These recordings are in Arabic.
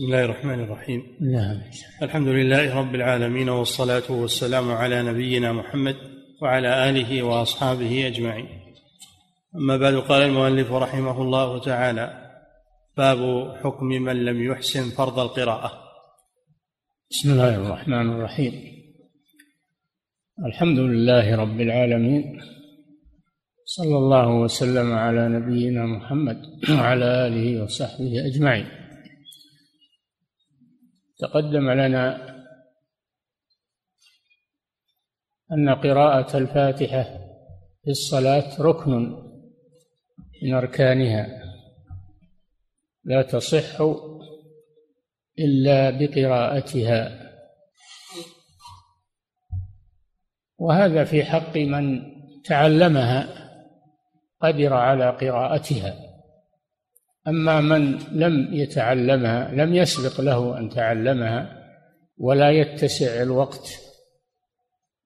بسم الله الرحمن الرحيم. نعم. الحمد لله رب العالمين والصلاة والسلام على نبينا محمد وعلى آله وأصحابه أجمعين. أما بعد قال المؤلف رحمه الله تعالى باب حكم من لم يحسن فرض القراءة. بسم الله الرحمن الرحيم. الحمد لله رب العالمين صلى الله وسلم على نبينا محمد وعلى آله وصحبه أجمعين. تقدم لنا أن قراءة الفاتحة في الصلاة ركن من أركانها. لا تصح إلا بقراءتها. وهذا في حق من تعلمها قدر على قراءتها. أما من لم يتعلمها لم يسبق له أن تعلمها ولا يتسع الوقت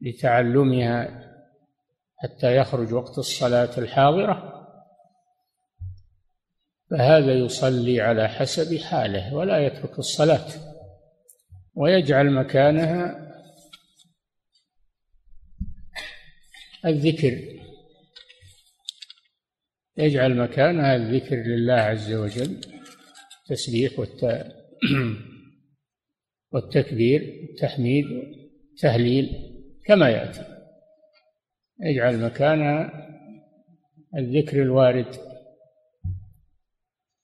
لتعلمها حتى يخرج وقت الصلاة الحاضرة فهذا يصلي على حسب حاله ولا يترك الصلاة ويجعل مكانها الذكر. يجعل مكانها الذكر لله عز وجل التسبيح والتكبير التحميد والتهليل كما يأتي. يجعل مكانها الذكر الوارد.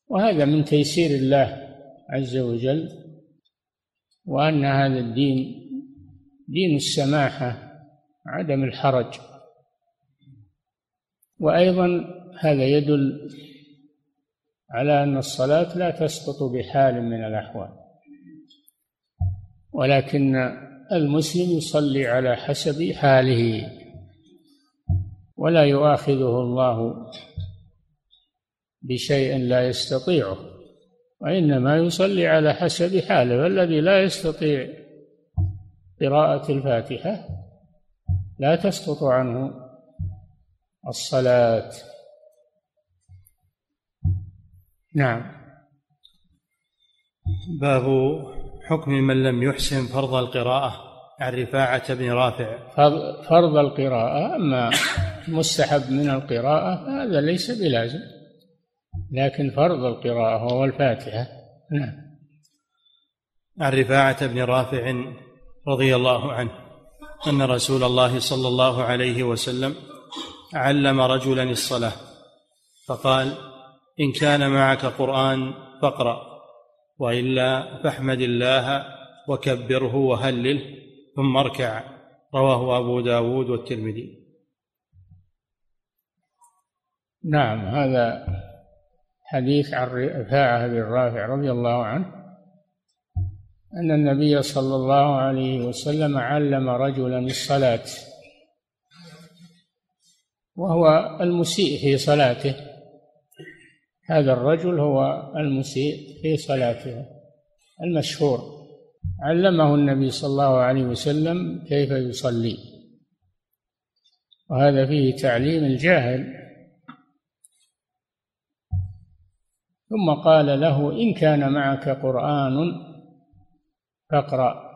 وهذا من تيسير الله عز وجل وأن هذا الدين دين السماحة عدم الحرج. وأيضا هذا يدل على أن الصلاة لا تسقط بحال من الأحوال ولكن المسلم يصلي على حسب حاله ولا يؤاخذه الله بشيء لا يستطيعه وإنما يصلي على حسب حاله والذي لا يستطيع قراءة الفاتحة لا تسقط عنه الصلاة. نعم. باب حكم من لم يحسن فرض القراءة عن رفاعة بن رافع. فرض القراءة أما مستحب من القراءة هذا ليس بلازم. لكن فرض القراءة هو الفاتحة نعم. عن رفاعة بن رافع رضي الله عنه أن رسول الله صلى الله عليه وسلم علم رجلا الصلاة فقال إن كان معك قرآن فاقرأ وإلا فاحمد الله وكبره وهلله ثم اركع. رواه أبو داود والترمذي. نعم هذا حديث عن رفاعة بن رافع رضي الله عنه أن النبي صلى الله عليه وسلم علم رجلا الصلاة وهو المسيء في صلاته. هذا الرجل هو المسيء في صلاته المشهور. علمه النبي صلى الله عليه وسلم كيف يصلي. وهذا فيه تعليم الجاهل. ثم قال له إن كان معك قرآن فاقرأ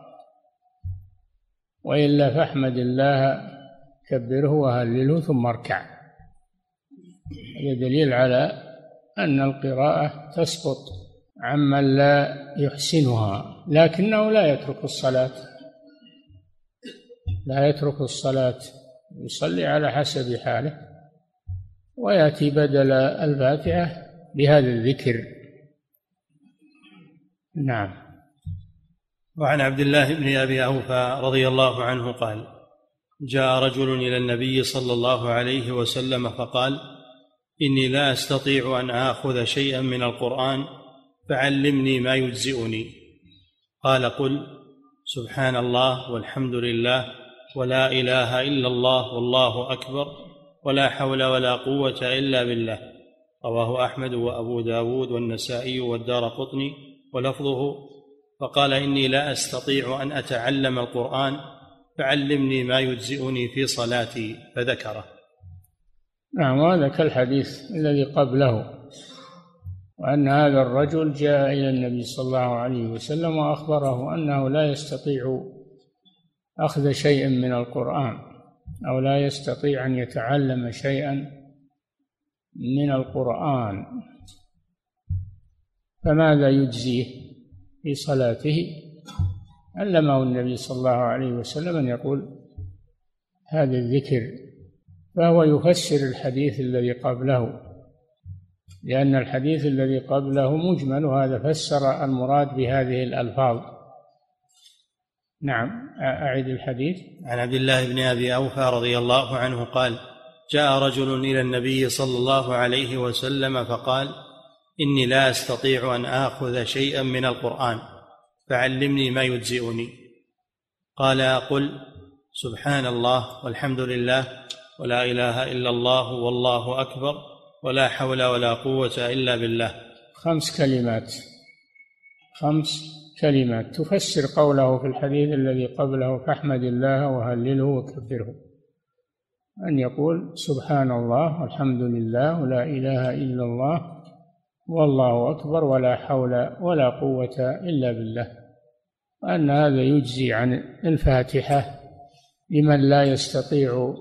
وإلا فاحمد الله كبره وهلله ثم اركع. هذا دليل على أن القراءة تسقط عمن لا يحسنها لكنه لا يترك الصلاة. لا يترك الصلاة يصلي على حسب حاله. ويأتي بدل الفاتحة بهذا الذكر. نعم. وعن عبد الله بن أبي أوفى رضي الله عنه قال جاء رجل إلى النبي صلى الله عليه وسلم فقال إني لا أستطيع أن آخذ شيئا من القرآن فعلمني ما يجزئني. قال قل سبحان الله والحمد لله ولا إله إلا الله والله أكبر ولا حول ولا قوة إلا بالله. رواه أحمد وأبو داود والنسائي والدار قطني ولفظه. فقال إني لا أستطيع أن أتعلم القرآن فعلمني ما يجزئني في صلاتي فذكره. نعم وهذا كالحديث الذي قبله وأن هذا الرجل جاء إلى النبي صلى الله عليه وسلم وأخبره أنه لا يستطيع أخذ شيء من القرآن أو لا يستطيع أن يتعلم شيئا من القرآن. فماذا يجزيه في صلاته؟ علمه النبي صلى الله عليه وسلم أن يقول هذا الذكر فهو يفسر الحديث الذي قبله لأن الحديث الذي قبله مجمل وهذا فسر المراد بهذه الألفاظ. نعم أعد الحديث. عن عبد الله بن أبي أوفى رضي الله عنه قال جاء رجل إلى النبي صلى الله عليه وسلم فقال إني لا أستطيع أن آخذ شيئا من القرآن فعلمني ما يجزئني. قال قل سبحان الله والحمد لله ولا إله إلا الله والله أكبر ولا حول ولا قوة إلا بالله. خمس كلمات. خمس كلمات. تفسر قوله في الحديث الذي قبله فاحمد الله وهلله وكبره أن يقول سبحان الله والحمد لله ولا إله إلا الله والله أكبر ولا حول ولا قوة إلا بالله. وأن هذا يجزي عن الفاتحة لمن لا يستطيع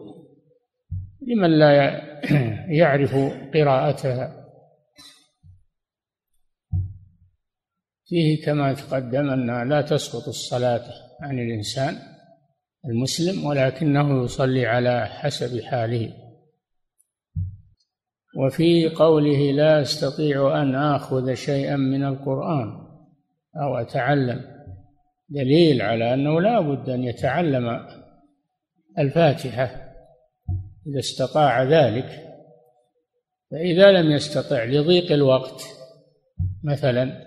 لمن لا يعرف قراءتها فيه كما تقدم أنها لا تسقط الصلاة عن الإنسان المسلم ولكنه يصلي على حسب حاله. وفي قوله لا أستطيع أن آخذ شيئا من القرآن أو أتعلم دليل على أنه لا بد أن يتعلم الفاتحة. إذا استطاع ذلك فإذا لم يستطع لضيق الوقت مثلا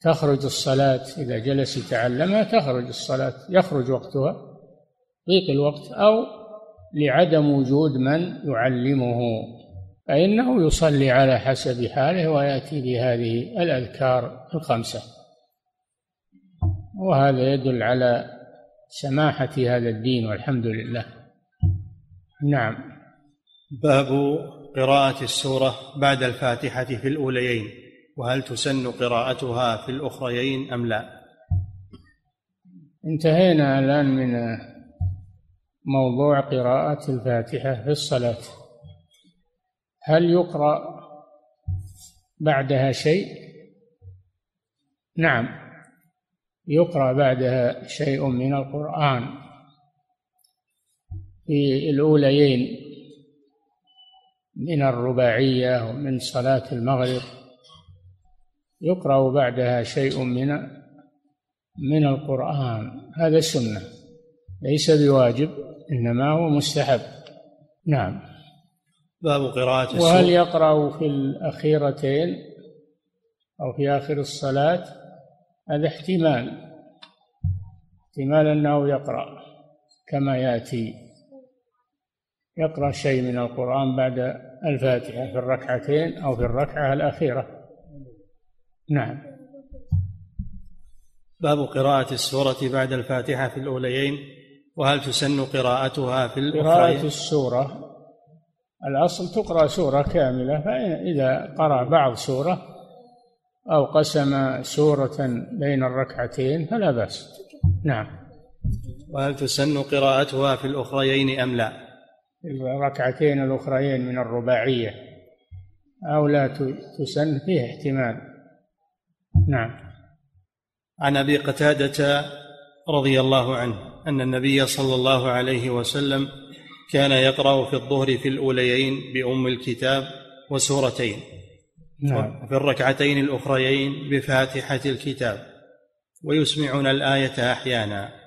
تخرج الصلاة إذا جلس يتعلمها تخرج الصلاة يخرج وقتها ضيق الوقت أو لعدم وجود من يعلمه فإنه يصلي على حسب حاله ويأتي بهذه الأذكار الخمسة. وهذا يدل على سماحة هذا الدين والحمد لله. نعم. باب قراءة السورة بعد الفاتحة في الأوليين. وهل تسن قراءتها في الأخريين أم لا؟ انتهينا الآن من موضوع قراءة الفاتحة في الصلاة. هل يقرأ بعدها شيء؟ نعم. يقرأ بعدها شيء من القرآن. في الأوليين من الرباعية ومن صلاة المغرب. يقرأ بعدها شيء من من القرآن. هذا سنة ليس بواجب إنما هو مستحب. نعم. باب قراءة وهل يقرأ في الأخيرتين أو في آخر الصلاة؟ هذا احتمال. احتمال أنه يقرأ كما يأتي. يقرأ شيء من القرآن بعد الفاتحة في الركعتين أو في الركعة الأخيرة. نعم. باب قراءة السورة بعد الفاتحة في الأوليين وهل تسن قراءتها في الأخرين؟ قراءة السورة الأصل تقرأ سورة كاملة فإذا قرأ بعض سورة أو قسم سورة بين الركعتين فلا بأس. نعم. وهل تسن قراءتها في الأخريين أم لا؟ الركعتين الأخريين من الرباعية أو لا تسن فيه احتمال. نعم. عن أبي قتادة رضي الله عنه أن النبي صلى الله عليه وسلم كان يقرأ في الظهر في الأوليين بأم الكتاب وسورتين. نعم. وفي الركعتين الأخريين بفاتحة الكتاب. ويسمعنا الآية أحيانا.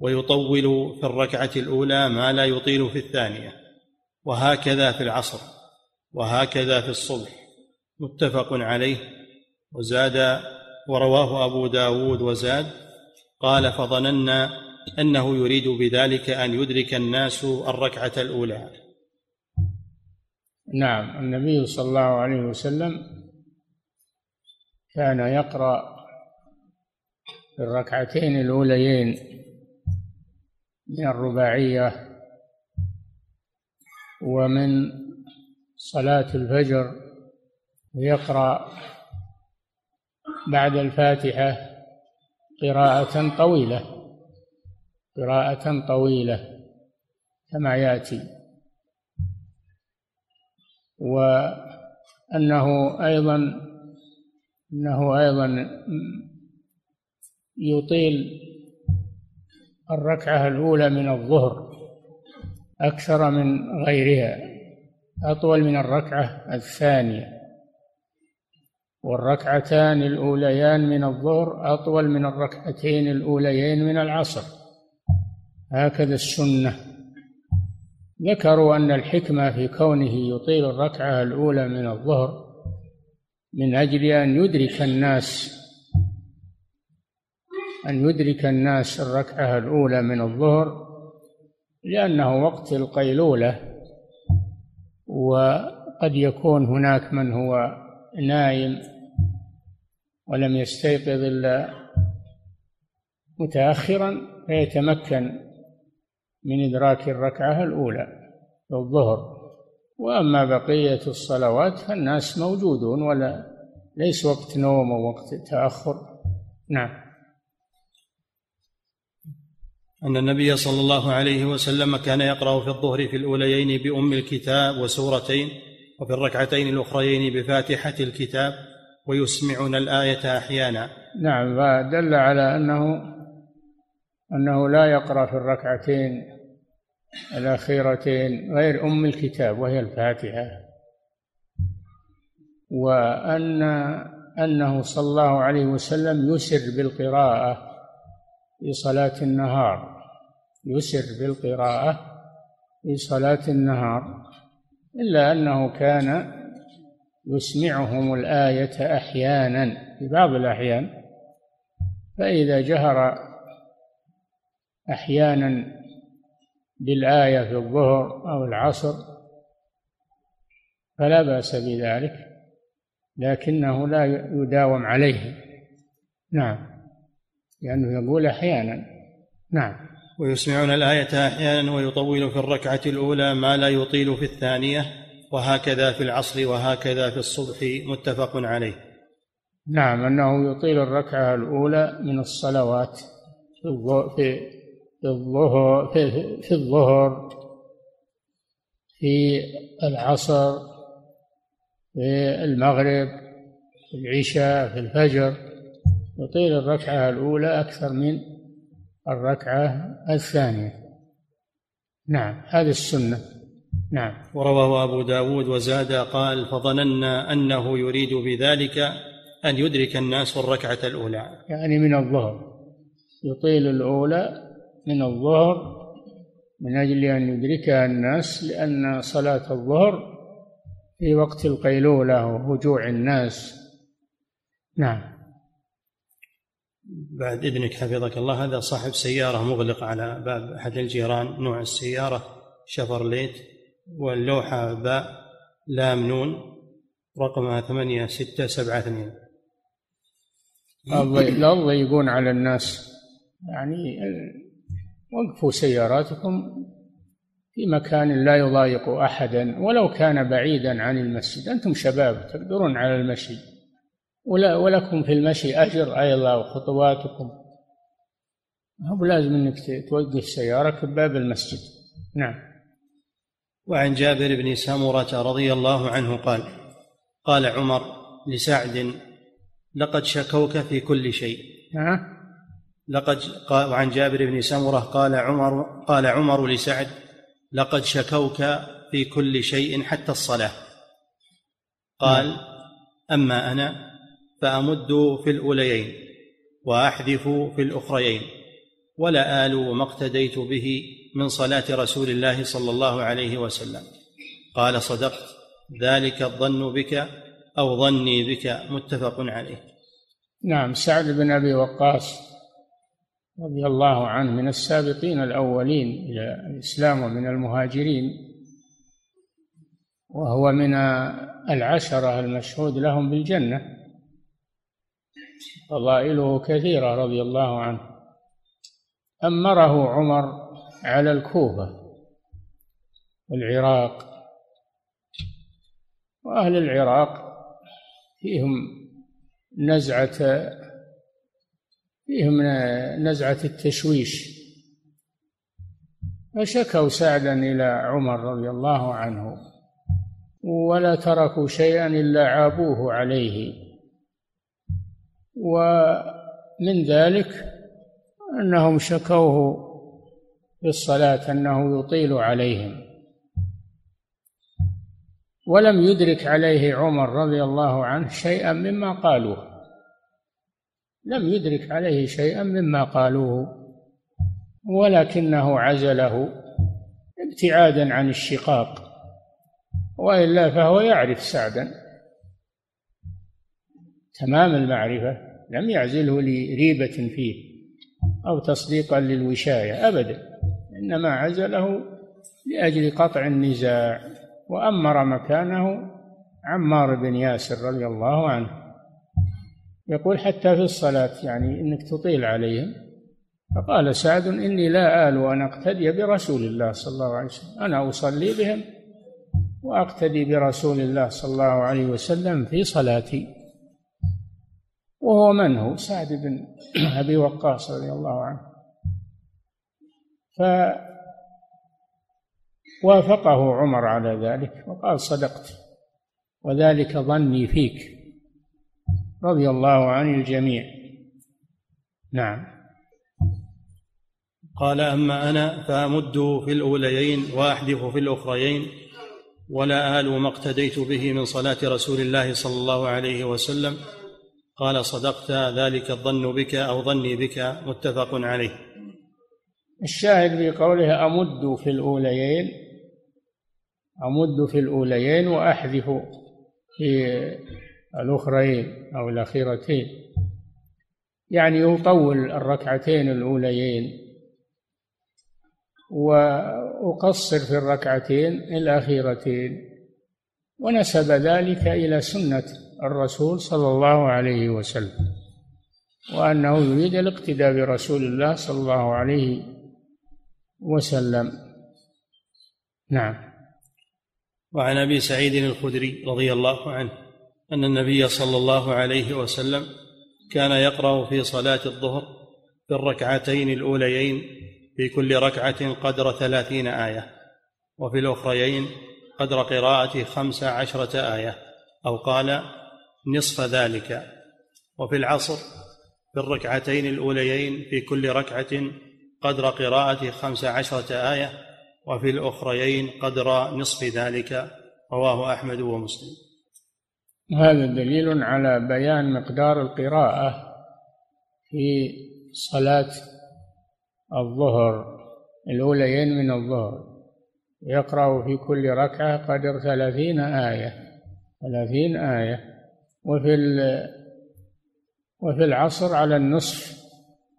ويطول في الركعة الأولى ما لا يطيل في الثانية. وهكذا في العصر وهكذا في الصبح. متفق عليه. وزاد ورواه أبو داود وزاد قال فظننا أنه يريد بذلك أن يدرك الناس الركعة الأولى. نعم النبي صلى الله عليه وسلم كان يقرأ في الركعتين الأوليين من الرباعية ومن صلاة الفجر يقرأ بعد الفاتحة قراءة طويلة قراءة طويلة كما يأتي. وأنه أيضا أنه أيضا يطيل الركعة الأولى من الظهر أكثر من غيرها أطول من الركعة الثانية. والركعتان الأوليان من الظهر أطول من الركعتين الأوليين من العصر. هكذا السنة. ذكروا أن الحكمة في كونه يطيل الركعة الأولى من الظهر من أجل أن يدرك الناس أن يدرك الناس الركعة الأولى من الظهر لأنه وقت القيلولة وقد يكون هناك من هو نايم ولم يستيقظ إلا متأخرا فيتمكن من إدراك الركعة الأولى في الظهر وأما بقية الصلوات فالناس موجودون ولا ليس وقت نوم ووقت تأخر. نعم. أن النبي صلى الله عليه وسلم كان يقرأ في الظهر في الأوليين بأم الكتاب وسورتين وفي الركعتين الأخريين بفاتحة الكتاب ويسمعنا الآية أحيانا. نعم فدل على أنه أنه لا يقرأ في الركعتين الأخيرتين غير أم الكتاب وهي الفاتحة. وأن أنه صلى الله عليه وسلم يسر بالقراءة في صلاة النهار. يسر بالقراءة في صلاة النهار إلا أنه كان يسمعهم الآية أحيانا في بعض الأحيان فإذا جهر أحيانا بالآية في الظهر أو العصر فلا بأس بذلك لكنه لا يداوم عليه. نعم. لأنه يقول أحيانا. نعم. ويسمعون الآية أحيانا ويطول في الركعة الأولى ما لا يطيل في الثانية وهكذا في العصر وهكذا في الصبح متفق عليه. نعم أنه يطيل الركعة الأولى من الصلوات في الظهر في, في الظهر في العصر في المغرب في العشاء في الفجر. يطيل الركعة الأولى أكثر من الركعة الثانية. نعم هذه السنة. نعم. ورواه أبو داود وزاد قال فظننا أنه يريد بذلك أن يدرك الناس الركعة الأولى. يعني من الظهر. يطيل الأولى من الظهر من أجل أن يدركها الناس لأن صلاة الظهر في وقت القيلولة وهجوع الناس. نعم. بعد إذنك حفظك الله هذا صاحب سيارة مغلق على باب أحد الجيران نوع السيارة شفرليت واللوحة باء لام نون رقمها ثمانية ستة سبعة اثنين. لا يضيقون على الناس. يعني وقفوا سياراتكم في مكان لا يضايق أحدا ولو كان بعيدا عن المسجد. أنتم شباب تقدرون على ولا ولكم في المشي أجر أيضا وخطواتكم هو لازم أنك توقف سيارك بباب المسجد. نعم. وعن جابر بن سمرة رضي الله عنه قال قال عمر لسعد لقد شكوك في كل شيء. ها؟ لقد قال وعن جابر بن سمرة قال عمر قال عمر لسعد لقد شكوك في كل شيء حتى الصلاة. قال نعم. أما أنا فأمد في الأوليين وأحذف في الأخريين ولا آل ما اقتديت به من صلاة رسول الله صلى الله عليه وسلم. قال صدقت ذلك الظن بك أو ظني بك متفق عليه. نعم سعد بن أبي وقاص رضي الله عنه من السابقين الأولين إلى الإسلام ومن المهاجرين وهو من العشرة المشهود لهم بالجنة. فضائله كثيرة رضي الله عنه. أمره عمر على الكوفة والعراق وأهل العراق فيهم نزعة فيهم نزعة التشويش. فشكوا سعدا إلى عمر رضي الله عنه ولا تركوا شيئا إلا عابوه عليه. ومن ذلك أنهم شكوه في الصلاة أنه يطيل عليهم. ولم يدرك عليه عمر رضي الله عنه شيئا مما قالوه. لم يدرك عليه شيئا مما قالوه ولكنه عزله ابتعادا عن الشقاق وإلا فهو يعرف سعدا. تمام المعرفة لم يعزله لريبة فيه أو تصديقا للوشاية أبدا إنما عزله لأجل قطع النزاع وأمر مكانه عمار بن ياسر رضي الله عنه. يقول حتى في الصلاة يعني إنك تطيل عليهم. فقال سعد إني لا آل أن أقتدي برسول الله صلى الله عليه وسلم أنا أصلي بهم وأقتدي برسول الله صلى الله عليه وسلم في صلاتي. وهو من هو؟ سعد بن أبي وقاص رضي الله عنه. فوافقه عمر على ذلك وقال صدقت وذلك ظني فيك رضي الله عن الجميع. نعم. قال أما أنا فأمد في الأوليين وأحذف في الأخريين ولا آل ما اقتديت به من صلاة رسول الله صلى الله عليه وسلم قال صدقت ذلك الظن بك أو ظني بك متفق عليه. الشاهد في قوله أمد في الأوليين أمد في الأوليين وأحذف في الأخرين أو الأخيرتين. يعني يطول الركعتين الأوليين. وأقصر في الركعتين الأخيرتين. ونسب ذلك إلى سنة الرسول صلى الله عليه وسلم وأنه يريد الاقتداء برسول الله صلى الله عليه وسلم. نعم. وعن أبي سعيد الخدري رضي الله عنه أن النبي صلى الله عليه وسلم كان يقرأ في صلاة الظهر في الركعتين الأوليين في كل ركعة قدر ثلاثين آية وفي الأخريين قدر قراءة خمس عشرة آية أو قال نصف ذلك. وفي العصر في الركعتين الأوليين في كل ركعة قدر قراءة خمس عشرة آية وفي الأخريين قدر نصف ذلك. رواه أحمد ومسلم. هذا دليل على بيان مقدار القراءة في صلاة الظهر الأوليين من الظهر. يقرأ في كل ركعة قدر ثلاثين آية ثلاثين آية. وفي وفي العصر على النصف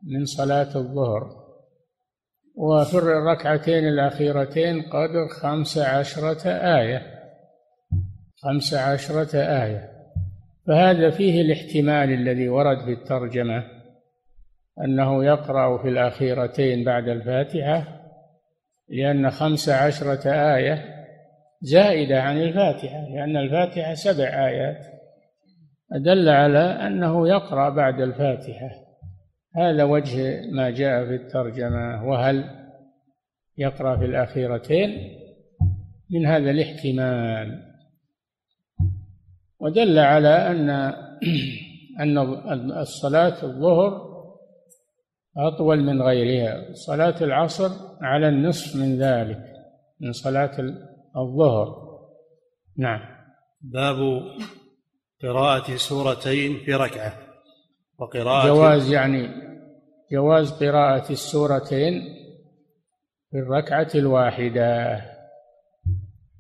من صلاة الظهر. وفي الركعتين الأخيرتين قدر خمس عشرة آية. خمس عشرة آية. فهذا فيه الاحتمال الذي ورد في الترجمة أنه يقرأ في الأخيرتين بعد الفاتحة لأن خمس عشرة آية زائدة عن الفاتحة لأن الفاتحة سبع آيات. أدل على أنه يقرأ بعد الفاتحة. هذا وجه ما جاء في الترجمة. وهل يقرأ في الأخيرتين؟ من هذا الاحتمال. ودل على أن أن الصلاة الظهر أطول من غيرها. صلاة العصر على النصف من ذلك من صلاة الظهر. نعم. باب قراءة سورتين في ركعة. وقراءة جواز يعني جواز قراءة السورتين في الركعة الواحدة.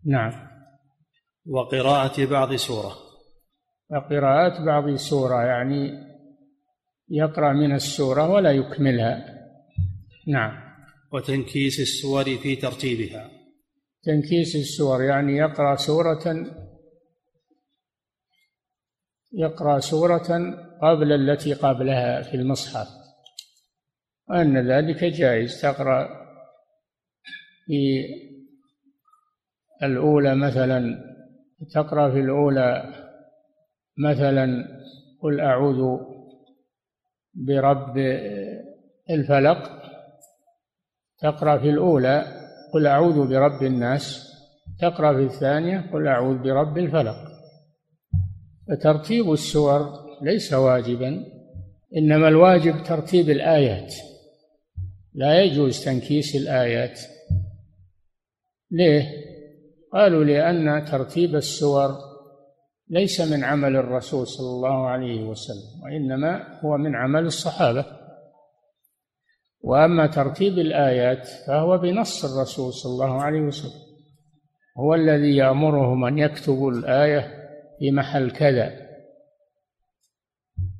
نعم. وقراءة بعض سورة. وقراءة بعض سورة يعني يقرأ من السورة ولا يكملها. نعم. وتنكيس السور في ترتيبها. تنكيس السور يعني يقرأ سورة يقرأ سورة قبل التي قبلها في المصحف. وأن ذلك جائز. تقرأ في الأولى مثلا تقرأ في الأولى مثلا قل أعوذ برب الفلق. تقرأ في الأولى قل أعوذ برب الناس. تقرأ في الثانية قل أعوذ برب الفلق. فترتيب السور ليس واجبا إنما الواجب ترتيب الآيات. لا يجوز تنكيس الآيات. ليه؟ قالوا لأن ترتيب السور ليس من عمل الرسول صلى الله عليه وسلم وإنما هو من عمل الصحابة. وأما ترتيب الآيات فهو بنص الرسول صلى الله عليه وسلم. هو الذي يأمرهم أن يكتبوا الآية في محل كذا.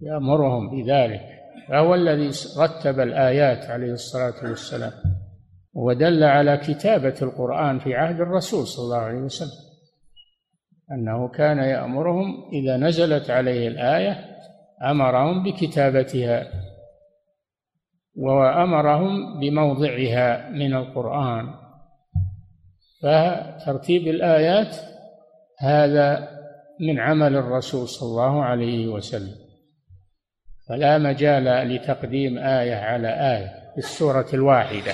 يأمرهم بذلك. فهو الذي رتب الآيات عليه الصلاة والسلام. ودل على كتابة القرآن في عهد الرسول صلى الله عليه وسلم. أنه كان يأمرهم إذا نزلت عليه الآية أمرهم بكتابتها وأمرهم بموضعها من القرآن. فترتيب الآيات هذا من عمل الرسول صلى الله عليه وسلم. فلا مجال لتقديم آية على آية في السورة الواحدة.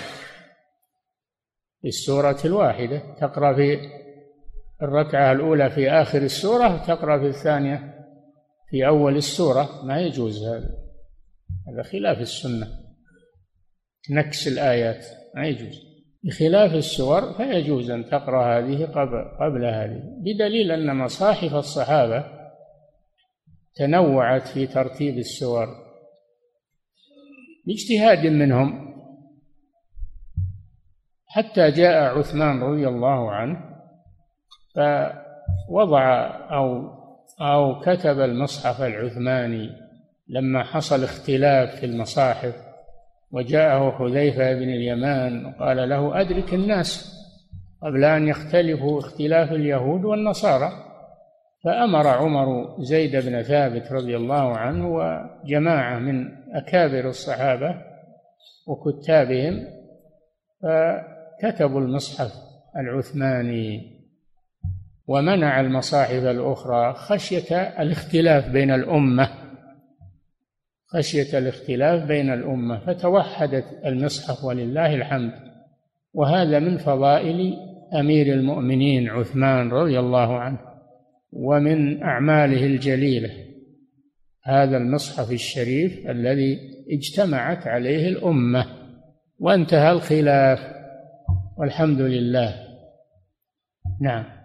في السورة الواحدة تقرأ في الركعة الأولى في آخر السورة تقرأ في الثانية في أول السورة. ما يجوز هذا. هذا خلاف السنة. نكس الآيات. ما يجوز. بخلاف السور فيجوز أن تقرأ هذه قبل, قبل هذه. بدليل أن مصاحف الصحابة تنوعت في ترتيب السور. باجتهاد منهم. حتى جاء عثمان رضي الله عنه فوضع أو أو كتب المصحف العثماني لما حصل اختلاف في المصاحف. وجاءه حذيفة بن اليمان وقال له أدرك الناس قبل أن يختلفوا اختلاف اليهود والنصارى. فأمر عمر زيد بن ثابت رضي الله عنه وجماعة من أكابر الصحابة وكتابهم فكتبوا المصحف العثماني ومنع المصاحف الأخرى خشية الاختلاف بين الأمة. خشية الاختلاف بين الأمة فتوحدت المصحف ولله الحمد. وهذا من فضائل أمير المؤمنين عثمان رضي الله عنه ومن أعماله الجليلة. هذا المصحف الشريف الذي اجتمعت عليه الأمة وانتهى الخلاف والحمد لله. نعم.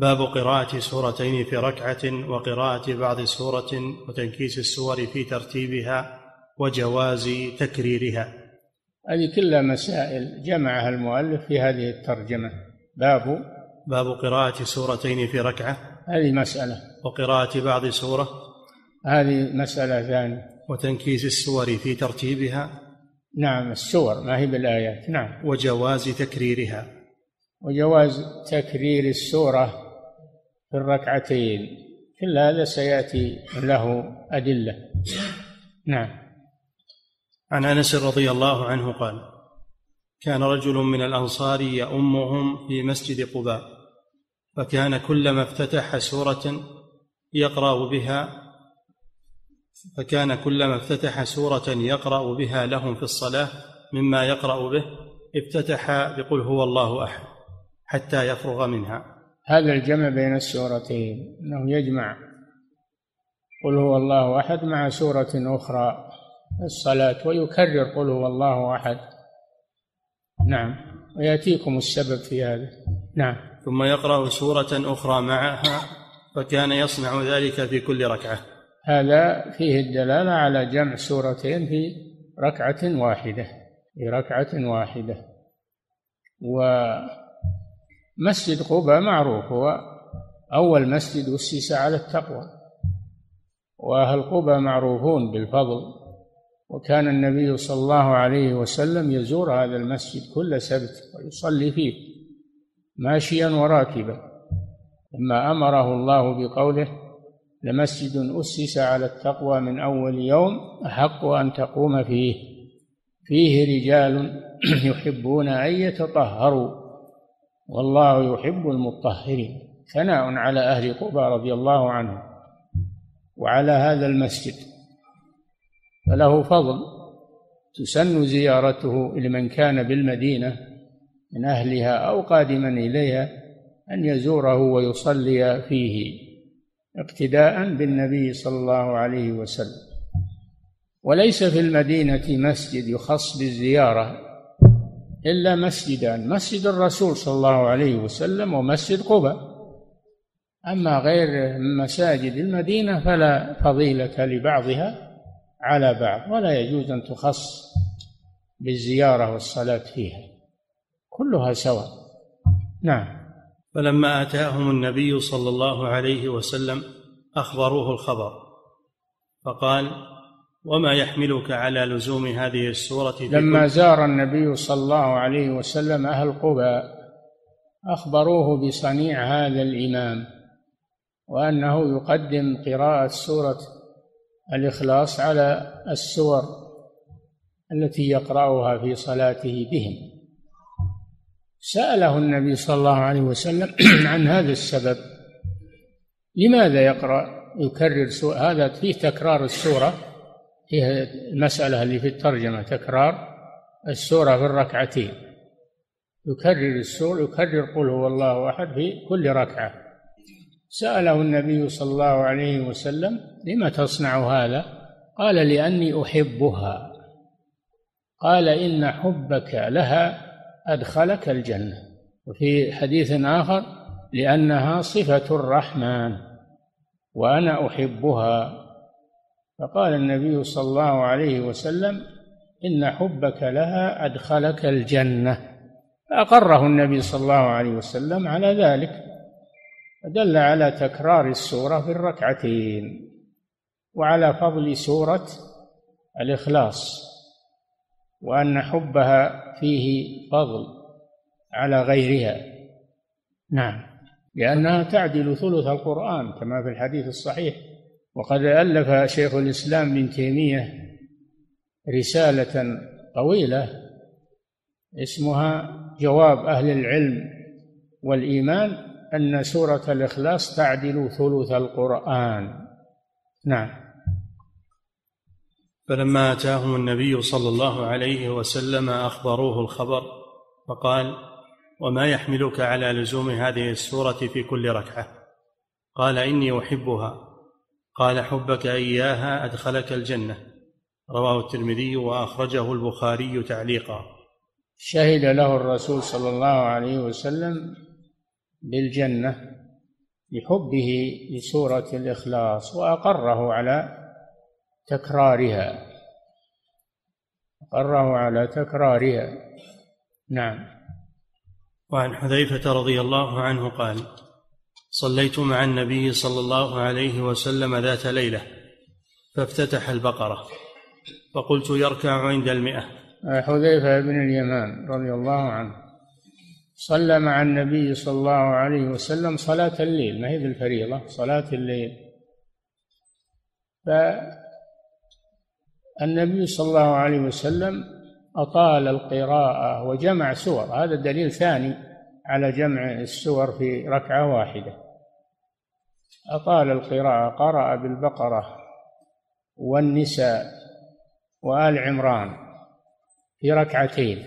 باب قراءة سورتين في ركعة وقراءة بعض سورة وتنكيس السور في ترتيبها وجواز تكريرها. هذه كلها مسائل جمعها المؤلف في هذه الترجمة. باب؟ باب قراءة سورتين في ركعة هذه مسألة. وقراءة بعض سورة هذه مسألة ثانية. وتنكيس السور في ترتيبها نعم السور ما هي بالآيات. نعم. وجواز تكريرها. وجواز تكرير السورة في الركعتين. كل هذا سيأتي له أدلة. نعم. عن أنس رضي الله عنه قال كان رجل من الأنصار يؤمهم في مسجد قباء فكان كلما افتتح سورة يقرأ بها فكان كلما افتتح سورة يقرأ بها لهم في الصلاة مما يقرأ به افتتح بقل هو الله أحد. حتى يفرغ منها. هذا الجمع بين السورتين انه يجمع. قل هو الله أحد مع سورة أخرى الصلاة ويكرر قل هو الله أحد. نعم ويأتيكم السبب في هذا. نعم. ثم يقرأ سورة أخرى معها فكان يصنع ذلك في كل ركعة. هذا فيه الدلالة على جمع سورتين في ركعة واحدة في ركعة واحدة. و مسجد قباء معروف هو أول مسجد أسس على التقوى. وأهل قباء معروفون بالفضل وكان النبي صلى الله عليه وسلم يزور هذا المسجد كل سبت ويصلي فيه ماشيا وراكبا. لما أمره الله بقوله لمسجد أسس على التقوى من أول يوم أحق أن تقوم فيه فيه رجال يحبون أن يتطهروا. والله يحب المطهرين ثناء على أهل قبى رضي الله عنهم وعلى هذا المسجد. فله فضل تسن زيارته لمن كان بالمدينة من أهلها أو قادما إليها أن يزوره ويصلي فيه اقتداء بالنبي صلى الله عليه وسلم. وليس في المدينة مسجد يخص بالزيارة إلا مسجدان مسجد الرسول صلى الله عليه وسلم ومسجد قبى أما غير مساجد المدينة فلا فضيلة لبعضها على بعض ولا يجوز أن تخص بالزيارة والصلاة فيها. كلها سواء. نعم. فلما أتاهم النبي صلى الله عليه وسلم أخبروه الخبر فقال وما يحملك على لزوم هذه السورة لما زار النبي صلى الله عليه وسلم أهل قبى أخبروه بصنيع هذا الإمام وأنه يقدم قراءة سورة الإخلاص على السور التي يقرأها في صلاته بهم. سأله النبي صلى الله عليه وسلم عن هذا السبب لماذا يقرأ يكرر هذا فيه تكرار السورة؟ فيه المسألة اللي في الترجمة تكرار السورة في الركعتين. يكرر السورة يكرر قل هو الله أحد في كل ركعة. سأله النبي صلى الله عليه وسلم لم تصنع هذا؟ قال لأني أحبها. قال إن حبك لها أدخلك الجنة. وفي حديث آخر لأنها صفة الرحمن وأنا أحبها. فقال النبي صلى الله عليه وسلم إن حبك لها أدخلك الجنة. فأقره النبي صلى الله عليه وسلم على ذلك فدل على تكرار السورة في الركعتين وعلى فضل سورة الإخلاص وأن حبها فيه فضل على غيرها. نعم لأنها تعدل ثلث القرآن كما في الحديث الصحيح. وقد ألف شيخ الإسلام ابن تيمية رسالة طويلة اسمها جواب أهل العلم والإيمان أن سورة الإخلاص تعدل ثلث القرآن. نعم. فلما أتاهم النبي صلى الله عليه وسلم أخبروه الخبر فقال وما يحملك على لزوم هذه السورة في كل ركعة؟ قال إني أحبها. قال حبك إياها أدخلك الجنة. رواه الترمذي وأخرجه البخاري تعليقا. شهد له الرسول صلى الله عليه وسلم بالجنة لحبه لسورة الإخلاص وأقره على تكرارها. أقره على تكرارها. نعم. وعن حذيفة رضي الله عنه قال صليت مع النبي صلى الله عليه وسلم ذات ليلة فافتتح البقرة فقلت يركع عند المئة. حذيفة بن اليمان رضي الله عنه صلى مع النبي صلى الله عليه وسلم صلاة الليل ما هي بالفريضة صلاة الليل. فالنبي صلى الله عليه وسلم أطال القراءة وجمع سور هذا دليل ثاني على جمع السور في ركعة واحدة. أطال القراءة قرأ بالبقرة والنساء وآل عمران في ركعتين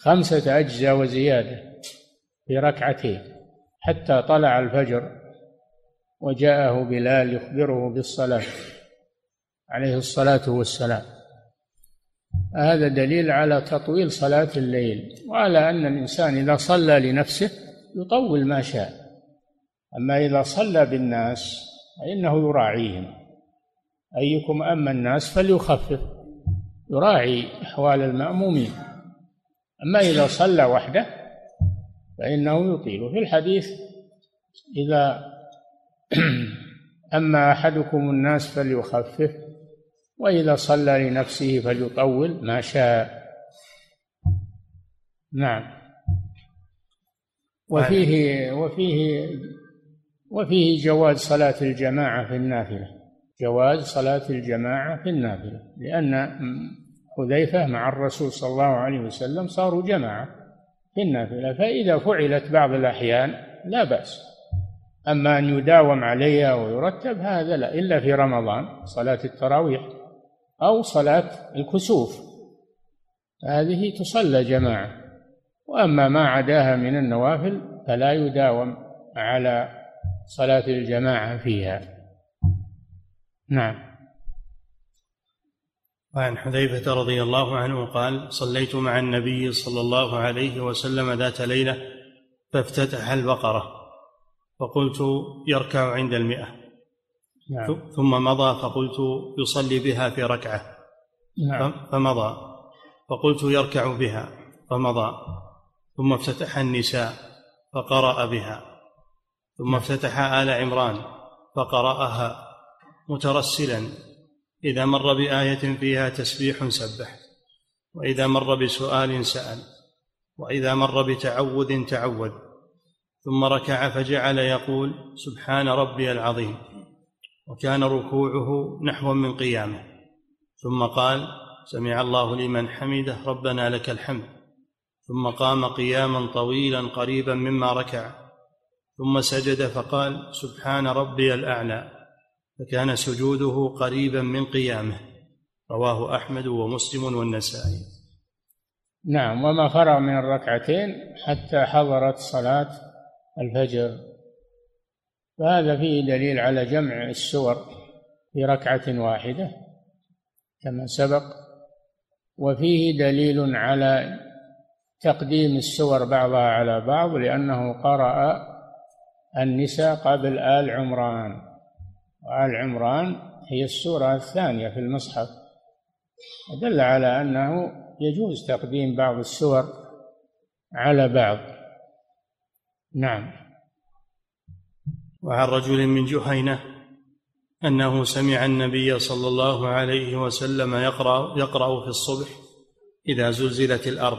خمسة أجزاء وزيادة في ركعتين حتى طلع الفجر وجاءه بلال يخبره بالصلاة عليه الصلاة والسلام. هذا دليل على تطويل صلاة الليل وعلى أن الإنسان إذا صلى لنفسه يطول ما شاء. أما إذا صلى بالناس فإنه يراعيهم. أيكم أما الناس فليخفف يراعي أحوال المأمومين. أما إذا صلى وحده فإنه يطيل. في الحديث إذا أما أحدكم الناس فليخفف وإذا صلى لنفسه فليطول ما شاء. نعم. وفيه وفيه وفيه جواز صلاة الجماعة في النافلة. جواز صلاة الجماعة في النافلة لأن حذيفة مع الرسول صلى الله عليه وسلم صاروا جماعة في النافلة فإذا فعلت بعض الأحيان لا بأس. أما أن يداوم عليها ويرتب هذا لا إلا في رمضان صلاة التراويح أو صلاة الكسوف. هذه تصلى جماعة وأما ما عداها من النوافل فلا يداوم على صلاة الجماعة فيها. نعم. وعن حذيفة رضي الله عنه قال صليت مع النبي صلى الله عليه وسلم ذات ليلة فافتتح البقرة فقلت يركع عند المئة. نعم. ثم مضى فقلت يصلي بها في ركعة. نعم. فمضى. فقلت يركع بها. فمضى. ثم افتتح النساء فقرأ بها. ثم نعم. افتتح آل عمران فقرأها مترسلا إذا مر بآية فيها تسبيح سبح وإذا مر بسؤال سأل وإذا مر بتعوذ تعوذ ثم ركع فجعل يقول سبحان ربي العظيم وكان ركوعه نحو من قيامه ثم قال سمع الله لمن حمده ربنا لك الحمد ثم قام قياما طويلا قريبا مما ركع ثم سجد فقال سبحان ربي الأعلى فكان سجوده قريبا من قيامه. رواه أحمد ومسلم والنسائي. نعم وما فرغ من الركعتين حتى حضرت صلاة الفجر. فهذا فيه دليل على جمع السور في ركعة واحدة كما سبق وفيه دليل على تقديم السور بعضها على بعض لأنه قرأ النساء قبل آل عمران. وآل عمران هي السورة الثانية في المصحف. دل على أنه يجوز تقديم بعض السور على بعض. نعم. وعن رجل من جهينة أنه سمع النبي صلى الله عليه وسلم يقرأ يقرأ في الصبح إذا زلزلت الأرض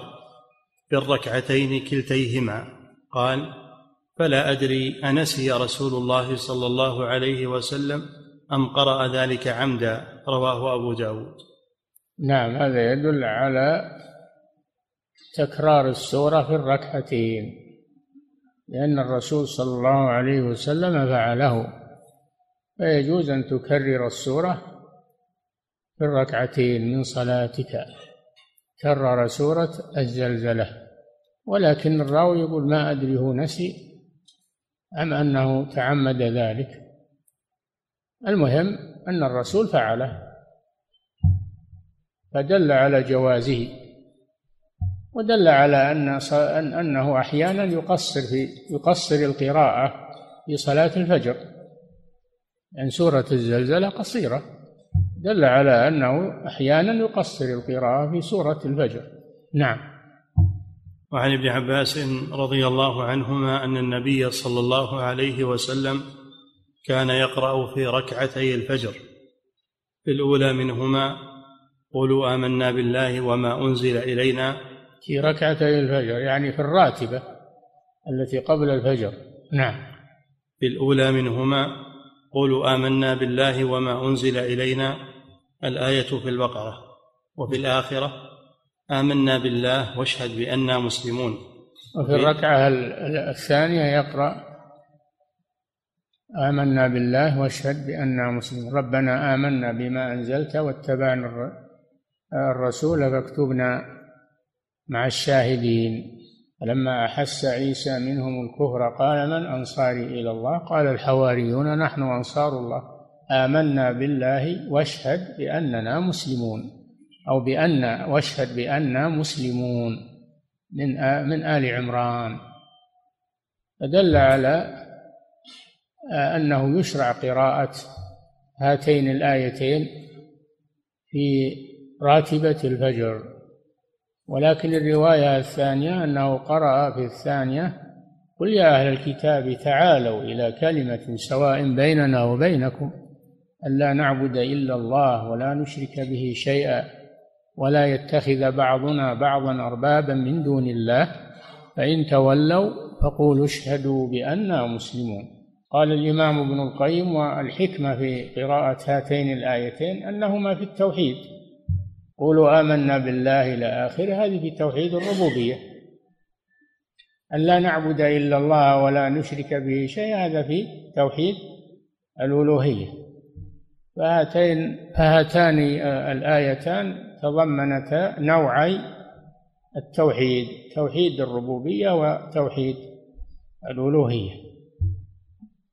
بالركعتين كلتيهما. قال فلا أدري أنسي رسول الله صلى الله عليه وسلم أم قرأ ذلك عمدا رواه أبو داود. نعم هذا يدل على تكرار السورة في الركعتين لأن الرسول صلى الله عليه وسلم فعله. فيجوز أن تكرر السورة في الركعتين من صلاتك. كرر سورة الزلزلة ولكن الراوي يقول ما أدري هو نسي. أم أنه تعمد ذلك؟ المهم أن الرسول فعله. فدل على جوازه. ودل على أن أنه أحيانا يقصر في يقصر القراءة في صلاة الفجر. لأن سورة الزلزلة قصيرة. دل على أنه أحيانا يقصر القراءة في سورة الفجر. نعم. وعن ابن عباس رضي الله عنهما أن النبي صلى الله عليه وسلم كان يقرأ في ركعتي الفجر. في الأولى منهما قولوا آمنا بالله وما أنزل إلينا. في ركعتي الفجر يعني في الراتبة التي قبل الفجر. نعم. في الأولى منهما قولوا آمنا بالله وما أنزل إلينا. الآية في البقرة. وفي الآخرة آمنا بالله واشهد بأننا مسلمون. وفي الركعة الثانية يقرأ آمنا بالله واشهد بأننا مسلمون. ربنا آمنا بما أنزلت واتبعنا الرسول فاكتبنا مع الشاهدين. فلما أحس عيسى منهم الكفر قال من أنصاري إلى الله؟ قال الحواريون نحن أنصار الله. آمنا بالله واشهد بأننا مسلمون. أو بأن واشهد بأننا مسلمون من من آل عمران. فدل على أنه يشرع قراءة هاتين الآيتين في راتبة الفجر. ولكن الرواية الثانية أنه قرأ في الثانية قل يا أهل الكتاب تعالوا إلى كلمة سواء بيننا وبينكم ألا نعبد إلا الله ولا نشرك به شيئا. ولا يتخذ بعضنا بعضا أربابا من دون الله فإن تولوا فقولوا اشهدوا بانا مسلمون. قال الإمام ابن القيم والحكمة في قراءة هاتين الآيتين أنهما في التوحيد. قولوا آمنا بالله إلى اخره هذه في توحيد الربوبية. أن لا نعبد إلا الله ولا نشرك به شيء هذا في توحيد الألوهية. فهاتين فهاتان الآيتان تضمنتا نوعي التوحيد توحيد الربوبية وتوحيد الألوهية.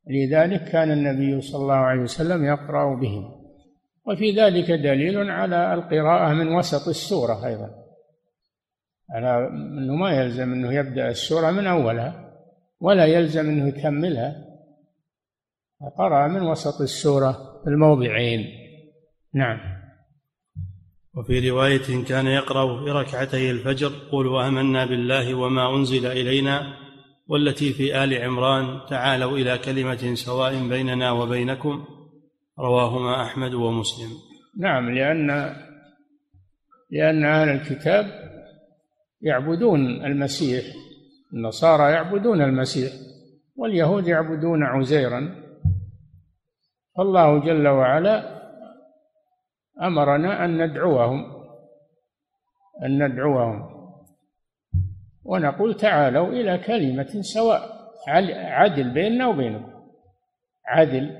لذلك كان النبي صلى الله عليه وسلم يقرأ بهم. وفي ذلك دليل على القراءة من وسط السورة أيضا. على أنه ما يلزم أنه يبدأ السورة من أولها ولا يلزم أنه يكملها. قرأ من وسط السورة الموضعين. نعم. وفي رواية كان يقرأ في ركعتي الفجر قل وآمنا بالله وما أنزل إلينا والتي في آل عمران تعالوا إلى كلمة سواء بيننا وبينكم. رواهما أحمد ومسلم. نعم لأن لأن أهل الكتاب يعبدون المسيح النصارى يعبدون المسيح واليهود يعبدون عزيرا. فالله جل وعلا أمرنا أن ندعوهم أن ندعوهم. ونقول تعالوا إلى كلمة سواء عدل بيننا وبينكم. عدل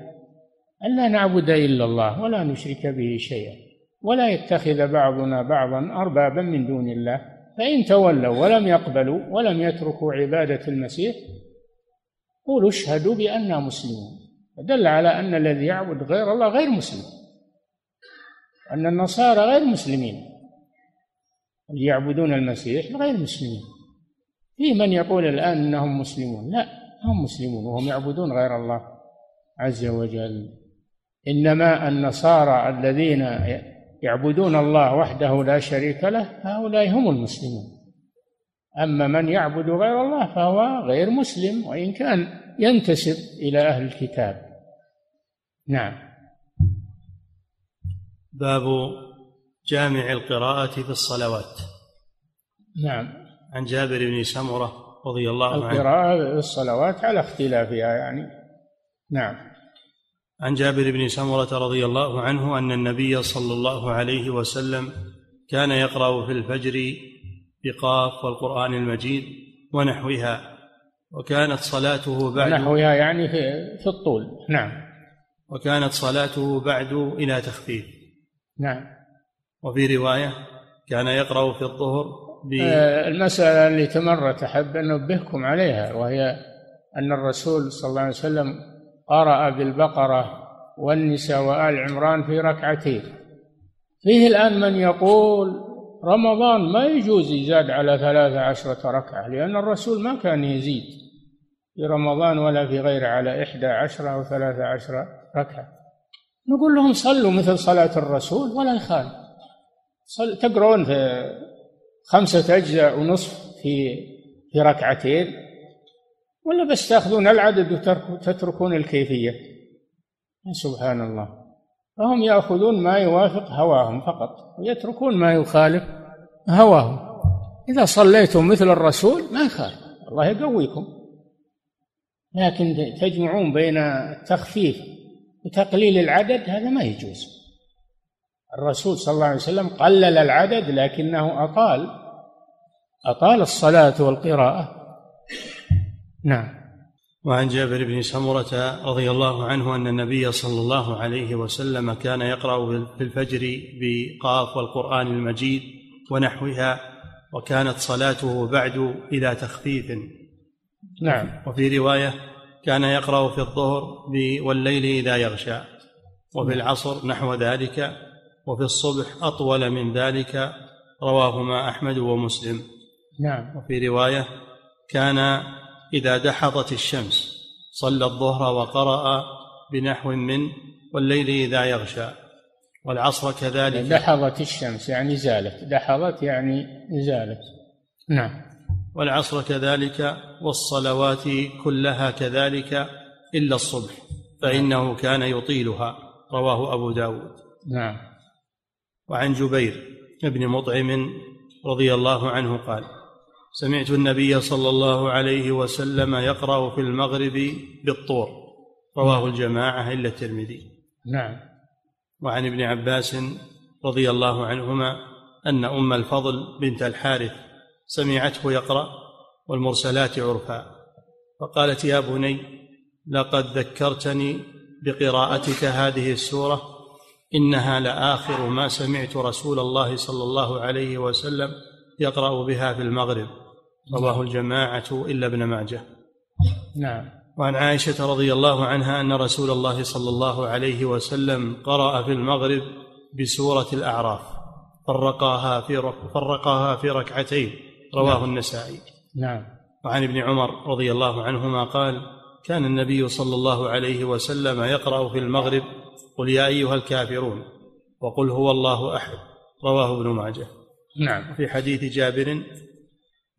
أن لا نعبد إلا الله ولا نشرك به شيئا ولا يتخذ بعضنا بعضا أربابا من دون الله. فإن تولوا ولم يقبلوا ولم يتركوا عبادة المسيح قولوا اشهدوا بأننا مسلمون. دل على أن الذي يعبد غير الله غير مسلم. أن النصارى غير مسلمين. اللي يعبدون المسيح غير مسلمين. في من يقول الآن أنهم مسلمون؟ لا هم مسلمون وهم يعبدون غير الله عز وجل. إنما النصارى الذين يعبدون الله وحده لا شريك له هؤلاء هم المسلمون. أما من يعبد غير الله فهو غير مسلم وإن كان ينتسب إلى أهل الكتاب. نعم. باب جامع القراءة في الصلوات. نعم. عن جابر بن سمرة رضي الله عنه. القراءة في الصلوات على اختلافها يعني. نعم. عن جابر بن سمرة رضي الله عنه أن النبي صلى الله عليه وسلم كان يقرأ في الفجر بقاف والقرآن المجيد ونحوها وكانت صلاته بعد نحوها يعني في, في الطول. نعم. وكانت صلاته بعد إلى تخفيف. نعم. وفي رواية كان يقرأ في الظهر ب... آه، المسألة اللي تمرت أحب أن أنبهكم عليها وهي أن الرسول صلى الله عليه وسلم قرأ بالبقرة والنساء وآل عمران في ركعتين. فيه الآن من يقول رمضان ما يجوز يزاد على ثلاث عشرة ركعة لأن الرسول ما كان يزيد في رمضان ولا في غيره على إحدى عشرة أو ثلاث عشرة ركعة. نقول لهم صلوا مثل صلاة الرسول ولا يخالف. تقرون في خمسة أجزاء ونصف في في ركعتين ولا بس تأخذون العدد وتتركون الكيفية. سبحان الله. فهم يأخذون ما يوافق هواهم فقط ويتركون ما يخالف هواهم. إذا صليتم مثل الرسول ما يخالف. الله يقويكم. لكن تجمعون بين التخفيف. وتقليل العدد هذا ما يجوز. الرسول صلى الله عليه وسلم قلل العدد لكنه أطال. أطال الصلاة والقراءة. نعم. وعن جابر بن سمرة رضي الله عنه أن النبي صلى الله عليه وسلم كان يقرأ في الفجر بقاف والقرآن المجيد ونحوها وكانت صلاته بعد إلى تخفيف. نعم. وفي رواية كان يقرأ في الظهر والليل إذا يغشى وفي العصر نحو ذلك وفي الصبح أطول من ذلك رواهما أحمد ومسلم. نعم. وفي رواية كان إذا دحضت الشمس صلى الظهر وقرأ بنحو من والليل إذا يغشى والعصر كذلك. دحضت الشمس يعني زالت. دحضت يعني زالت. نعم. والعصر كذلك والصلوات كلها كذلك إلا الصبح فإنه كان يطيلها. رواه أبو داود. نعم. وعن جبير بن مطعم رضي الله عنه قال سمعت النبي صلى الله عليه وسلم يقرأ في المغرب بالطور. رواه الجماعة إلا الترمذي. نعم. وعن ابن عباس رضي الله عنهما أن أم الفضل بنت الحارث سمعته يقرأ والمرسلات عرفا فقالت يا بني لقد ذكرتني بقراءتك هذه السورة إنها لآخر ما سمعت رسول الله صلى الله عليه وسلم يقرأ بها في المغرب. رواه الجماعة إلا ابن ماجه. نعم. وعن عائشة رضي الله عنها أن رسول الله صلى الله عليه وسلم قرأ في المغرب بسورة الأعراف فرقاها في فرقاها في ركعتين. رواه نعم. النسائي. نعم. وعن ابن عمر رضي الله عنهما قال كان النبي صلى الله عليه وسلم يقرأ في المغرب قل يا أيها الكافرون وقل هو الله أحد رواه ابن ماجه. نعم. في حديث جابر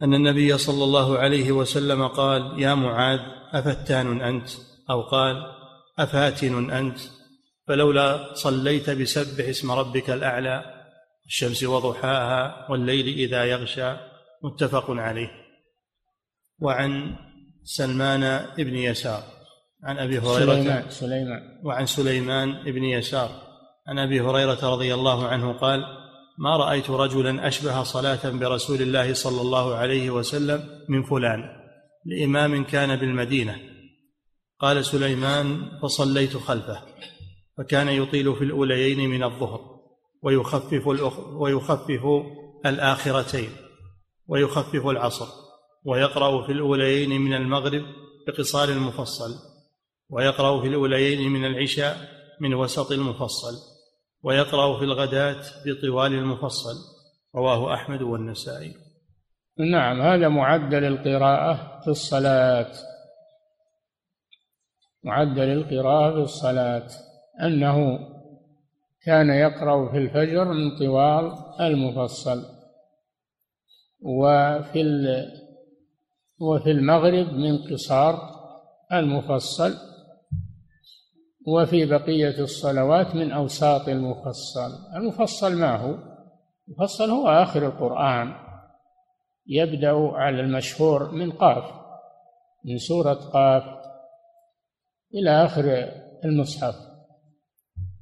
أن النبي صلى الله عليه وسلم قال يا معاذ أفتان أنت؟ أو قال أفاتن أنت؟ فلولا صليت بسبح اسم ربك الأعلى الشمس وضحاها والليل إذا يغشى متفق عليه. وعن سلمان بن يسار عن أبي هريرة سليمان سليمان. وعن سليمان بن يسار. عن أبي هريرة رضي الله عنه قال ما رأيت رجلا أشبه صلاة برسول الله صلى الله عليه وسلم من فلان لإمام كان بالمدينة. قال سليمان فصليت خلفه فكان يطيل في الأوليين من الظهر ويخفف ويخفف الآخرتين. ويخفف العصر ويقرأ في الاوليين من المغرب بقصار المفصل ويقرأ في الأوليين من العشاء من وسط المفصل ويقرأ في الغداة بطوال المفصل. رواه أحمد والنسائي. نعم هذا معدل القراءة في الصلاة. معدل القراءة في الصلاة. أنه كان يقرأ في الفجر من طوال المفصل. وفي وفي المغرب من قصار المفصل وفي بقية الصلوات من أوساط المفصل. المفصل ما هو؟ المفصل هو آخر القرآن يبدأ على المشهور من قاف من سورة قاف إلى آخر المصحف.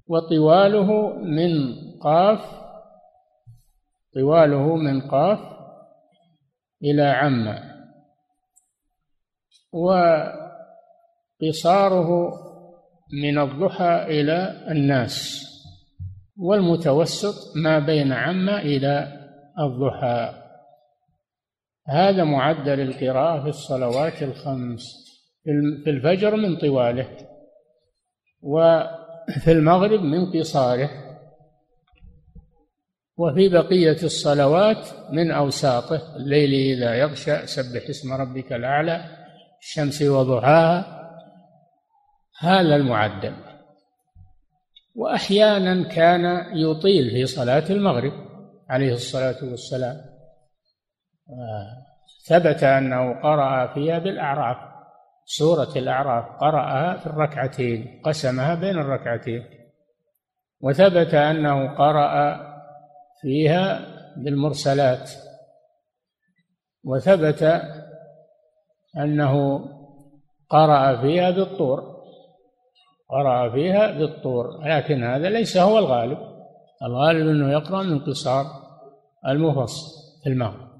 وطواله من قاف طواله من قاف إلى عم. وقصاره من الضحى إلى الناس. والمتوسط ما بين عما إلى الضحى. هذا معدل القراءة في الصلوات الخمس. في الفجر من طواله وفي المغرب من قصاره. وفي بقية الصلوات من أوساطه الليل إذا يغشى سبح اسم ربك الأعلى الشمس وضحاها هذا المعدل. وأحيانا كان يطيل في صلاة المغرب عليه الصلاة والسلام. ثبت أنه قرأ فيها بالاعراف سورة الأعراف قرأها في الركعتين قسمها بين الركعتين. وثبت أنه قرأ فيها بالمرسلات. وثبت أنه قرأ فيها بالطور. قرأ فيها بالطور لكن هذا ليس هو الغالب. الغالب أنه يقرأ من قصار المفصل في المغرب.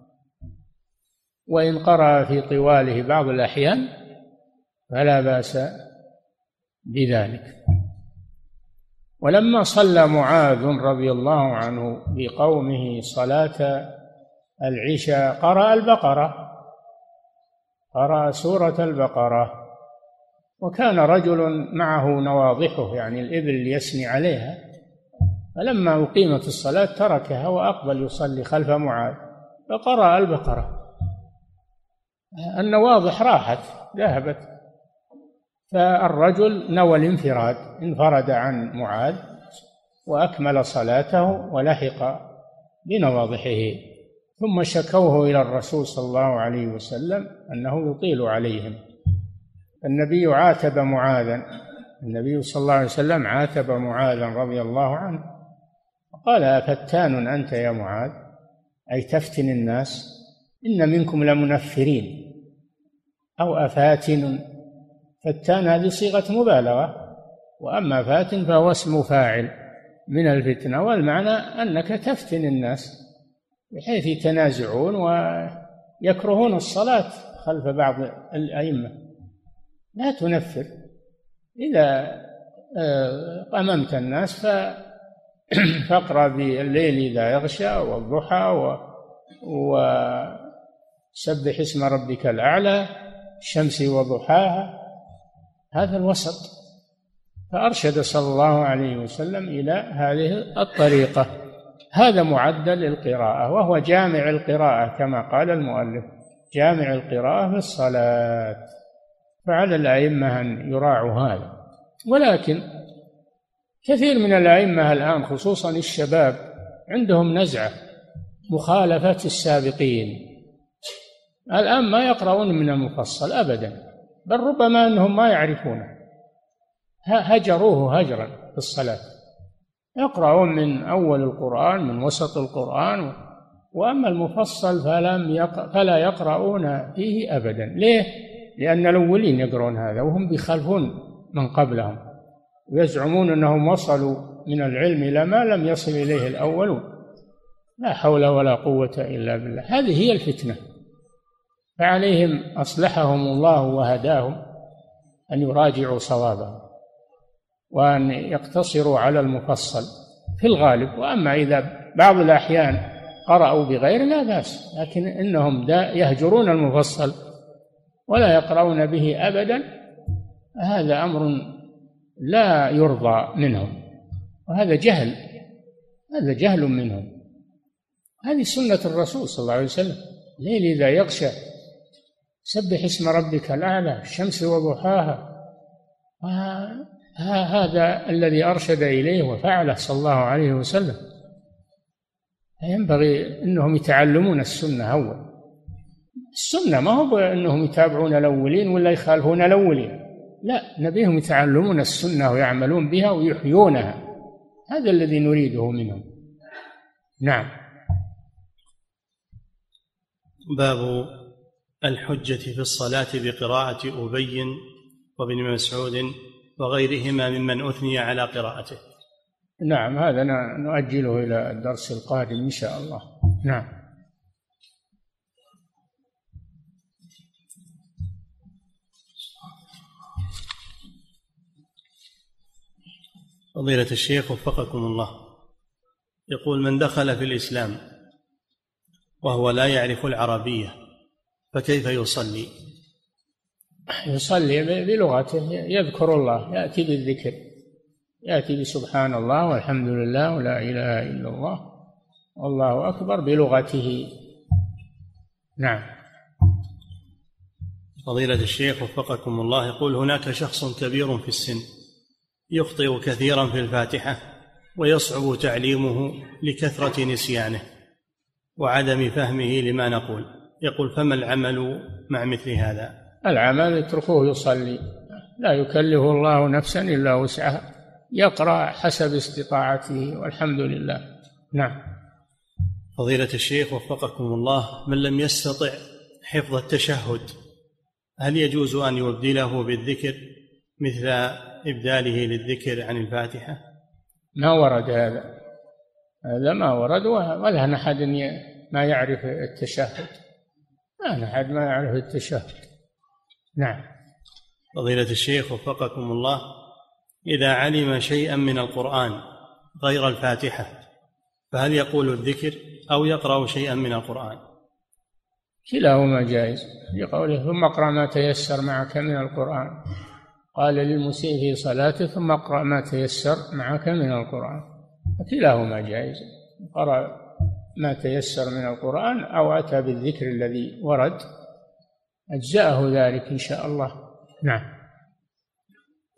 وإن قرأ في طواله بعض الأحيان فلا بأس بذلك. ولما صلى معاذ رضي الله عنه بقومه صلاة العشاء قرأ البقرة قرأ سورة البقرة وكان رجل معه نواضحه يعني الإبل يسني عليها فلما أقيمت الصلاة تركها وأقبل يصلي خلف معاذ فقرأ البقرة. النواضح راحت ذهبت. فالرجل نوى الانفراد انفرد عن معاذ وأكمل صلاته ولحق بنواضحه ثم شكوه إلى الرسول صلى الله عليه وسلم أنه يطيل عليهم. النبي عاتب معاذا النبي صلى الله عليه وسلم عاتب معاذا رضي الله عنه قال أفتان أنت يا معاذ؟ أي تفتن الناس؟ إن منكم لمنفرين أو أفاتن فتان هذه صيغة مبالغة وأما فاتن فهو اسم فاعل من الفتنة والمعنى أنك تفتن الناس بحيث يتنازعون يكرهون الصلاة خلف بعض الأئمة. لا تنفر إذا أممت الناس فاقرأ بالليل إذا يغشى والضحى وسبح اسم ربك الأعلى الشمس وضحاها هذا الوسط. فأرشد صلى الله عليه وسلم إلى هذه الطريقة. هذا معدل القراءة وهو جامع القراءة كما قال المؤلف جامع القراءة في الصلاة. فعلى الأئمة أن يراعوا هذا. ولكن كثير من الأئمة الآن خصوصا الشباب عندهم نزعة مخالفة السابقين. الآن ما يقرؤون من المفصل أبدا. بل ربما أنهم ما يعرفونه. هجروه هجرا في الصلاة. يقرؤون من أول القرآن من وسط القرآن وأما المفصل فلم يق... فلا يقرؤون فيه أبدا. ليه؟ لأن الأولين يقرؤون هذا وهم بيخالفون من قبلهم ويزعمون أنهم وصلوا من العلم إلى ما لم يصل إليه الأولون. لا حول ولا قوة إلا بالله. هذه هي الفتنة. فعليهم أصلحهم الله وهداهم أن يراجعوا صوابهم وأن يقتصروا على المفصل في الغالب. وأما إذا بعض الأحيان قرأوا بغير لا بأس لكن إنهم يهجرون المفصل ولا يقرؤون به أبدا هذا أمر لا يرضى منهم وهذا جهل هذا جهل منهم. هذه سنة الرسول صلى الله عليه وسلم. الليل إذا يغشى سبح اسم ربك الأعلى الشمس وضحاها. هذا الذي أرشد إليه وفعله صلى الله عليه وسلم. ينبغي أنهم يتعلمون السنة أول. السنة ما هو أنهم يتابعون الأولين ولا يخالفون الأولين. لا نبيهم يتعلمون السنة ويعملون بها ويحيونها. هذا الذي نريده منهم. نعم. باب الحجة في الصلاة بقراءة أبي وابن مسعود وغيرهما ممن أثني على قراءته. نعم هذا نؤجله إلى الدرس القادم إن شاء الله. نعم. فضيلة الشيخ وفقكم الله. يقول من دخل في الإسلام وهو لا يعرف العربية فكيف يصلي؟ يصلي بلغته يذكر الله يأتي بالذكر يأتي بسبحان الله والحمد لله ولا إله إلا الله والله أكبر بلغته. نعم. فضيلة الشيخ وفقكم الله يقول هناك شخص كبير في السن يخطئ كثيرا في الفاتحة ويصعب تعليمه لكثرة نسيانه وعدم فهمه لما نقول. يقول فما العمل مع مثل هذا؟ العمل اتركوه يصلي. لا يكلف الله نفسا إلا وسعها. يقرأ حسب استطاعته والحمد لله. نعم. فضيلة الشيخ وفقكم الله من لم يستطع حفظ التشهد هل يجوز أن يبدله بالذكر مثل إبداله للذكر عن الفاتحة؟ ما ورد هذا. هذا ما ورد ولا أحد ما يعرف التشهد. ما أحد ما يعرف التشهد. نعم. فضيلة الشيخ وفقكم الله إذا علم شيئا من القرآن غير الفاتحة فهل يقول الذكر أو يقرأ شيئا من القرآن؟ كلاهما جائز. لقوله ثم اقرأ ما تيسر معك من القرآن قال للمسيء في صلاته ثم اقرأ ما تيسر معك من القرآن كلاهما جائز. قرأ ما تيسر من القرآن أو أتى بالذكر الذي ورد أجزأه ذلك إن شاء الله. نعم.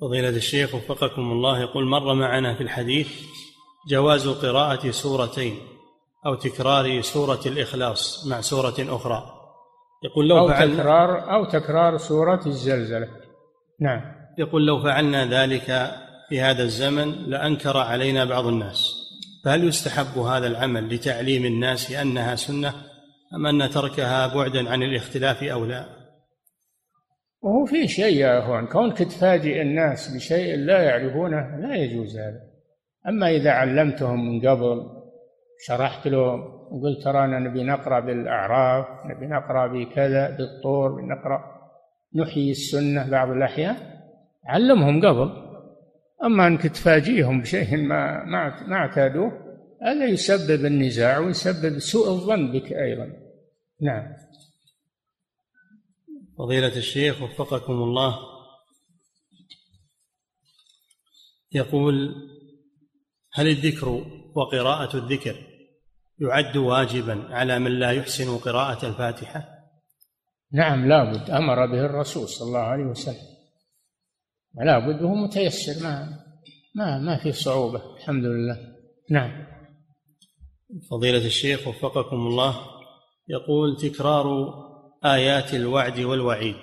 فضيلة الشيخ وفقكم الله يقول مر معنا في الحديث جواز قراءة سورتين أو تكرار سورة الإخلاص مع سورة أخرى. يقول لو أو تكرار أو تكرار سورة الزلزلة. نعم. يقول لو فعلنا ذلك في هذا الزمن لأنكر علينا بعض الناس. فهل يستحب هذا العمل لتعليم الناس أنها سنة أم أن تركها بعدا عن الاختلاف أو لا؟ وهو في شيء يا أخوان كونك تفاجئ الناس بشيء لا يعرفونه لا يجوز هذا أما إذا علمتهم من قبل شرحت له وقلت ترانا نبي نقرأ بالأعراف نبي نقرأ بكذا بالطور نقرأ نحيي السنة بعض الأحيان علمهم قبل أما أنك تفاجئهم بشيء ما ما اعتادوه هذا يسبب النزاع ويسبب سوء الظن بك أيضا. نعم. فضيلة الشيخ وفقكم الله. يقول هل الذكر وقراءة الذكر يعد واجبا على من لا يحسن قراءة الفاتحة؟ نعم لابد أمر به الرسول صلى الله عليه وسلم. لا بد هو متيسر ما ما ما في صعوبة الحمد لله. نعم. فضيلة الشيخ وفقكم الله يقول تكرار آيات الوعد والوعيد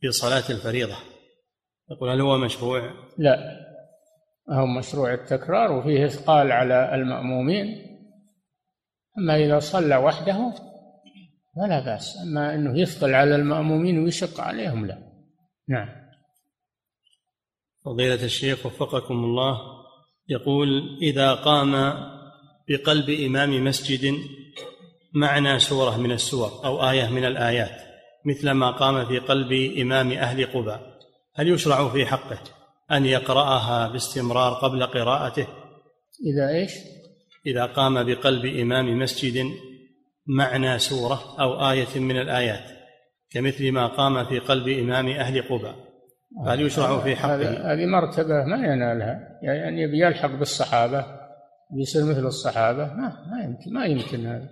في صلاة الفريضة. يقول هل هو مشروع؟ لا. هو مشروع التكرار وفيه إثقال على المأمومين. أما إذا صلى وحده فلا بأس أما أنه يثقل على المأمومين ويشق عليهم لا. نعم. فضيلة الشيخ وفقكم الله يقول إذا قام بقلب إمام مسجد معنى سورة من السور أو آية من الآيات مثل ما قام في قلب إمام أهل قبى هل يشرع في حقه أن يقرأها باستمرار قبل قراءته؟ إذا إيش؟ إذا قام بقلب إمام مسجد معنى سورة أو آية من الآيات كمثل ما قام في قلب إمام أهل قبى هل يشرع في حقه. هذه مرتبة ما ينالها. يعني يبي يلحق بالصحابة يصير مثل الصحابة ما ما يمكن ما يمكن هذا.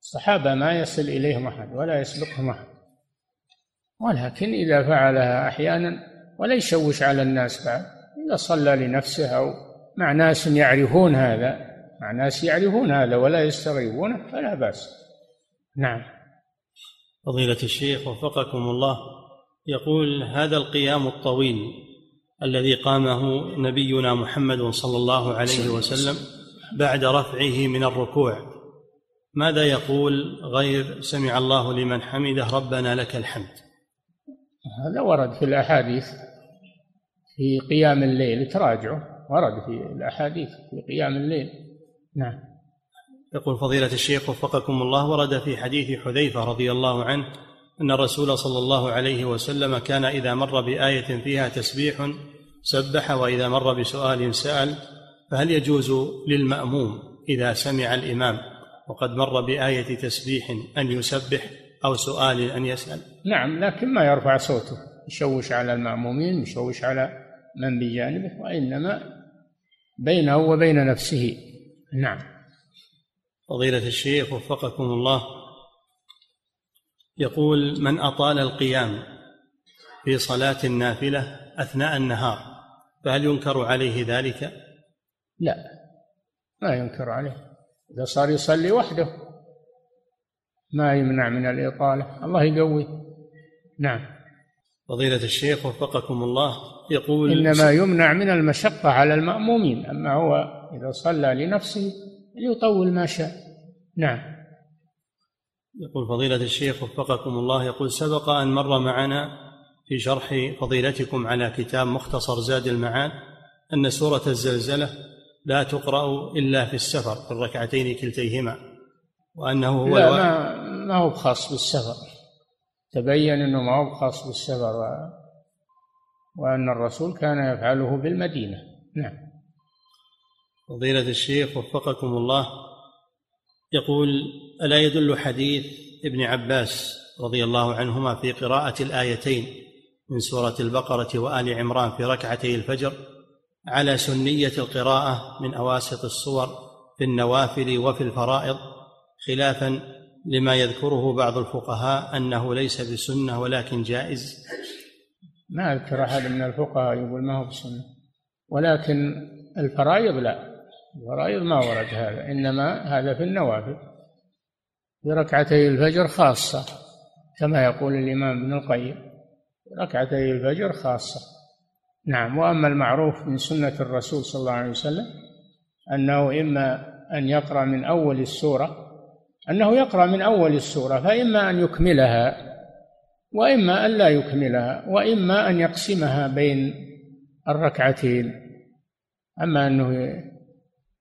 الصحابة ما يصل إليهم أحد ولا يسبقهم أحد. ولكن إذا فعلها أحيانا ولا يشوش على الناس بعد إذا صلى لنفسه أو مع ناس يعرفون هذا مع ناس يعرفون هذا ولا يستغربونه فلا بأس. نعم. فضيلة الشيخ وفقكم الله. يقول هذا القيام الطويل الذي قامه نبينا محمد صلى الله عليه وسلم بعد رفعه من الركوع ماذا يقول غير سمع الله لمن حمده ربنا لك الحمد؟ هذا ورد في الأحاديث في قيام الليل تراجعه ورد في الأحاديث في قيام الليل. نعم. يقول فضيلة الشيخ وفقكم الله ورد في حديث حذيفة رضي الله عنه أن الرسول صلى الله عليه وسلم كان إذا مر بآية فيها تسبيح سبح وإذا مر بسؤال سأل فهل يجوز للمأموم إذا سمع الإمام وقد مر بآية تسبيح أن يسبح أو سؤال أن يسأل؟ نعم لكن ما يرفع صوته يشوش على المأمومين يشوش على من بجانبه وإنما بينه وبين نفسه. نعم. فضيلة الشيخ وفقكم الله يقول من أطال القيام في صلاة النافلة أثناء النهار فهل ينكر عليه ذلك؟ لا ما ينكر عليه. إذا صار يصلي وحده ما يمنع من الإطالة. الله يقوي. نعم. فضيلة الشيخ وفقكم الله يقول إنما يمنع من المشقة على المأمومين أما هو إذا صلى لنفسه يطول ما شاء. نعم. يقول فضيلة الشيخ وفقكم الله يقول سبق أن مر معنا في شرح فضيلتكم على كتاب مختصر زاد المعاد أن سورة الزلزلة لا تقرأ إلا في السفر في الركعتين كلتيهما وأنه هو لا ما, ما هو خاص بالسفر. تبين أنه ما هو خاص بالسفر و... وأن الرسول كان يفعله بالمدينة. نعم. فضيلة الشيخ وفقكم الله يقول ألا يدل حديث ابن عباس رضي الله عنهما في قراءة الآيتين من سورة البقرة وآل عمران في ركعتي الفجر على سنية القراءة من أواسط الصور في النوافل وفي الفرائض خلافا لما يذكره بعض الفقهاء أنه ليس بسنة ولكن جائز. ما أذكر أحد من الفقهاء يقول ما هو بسنة ولكن الفرائض لا الفرائض ما ورد هذا إنما هذا في النوافل. في ركعتي الفجر خاصة كما يقول الإمام ابن القيم ركعتي الفجر خاصة. نعم وأما المعروف من سنة الرسول صلى الله عليه وسلم أنه إما أن يقرأ من أول السورة أنه يقرأ من أول السورة فإما أن يكملها وإما أن لا يكملها وإما أن يقسمها بين الركعتين. أما أنه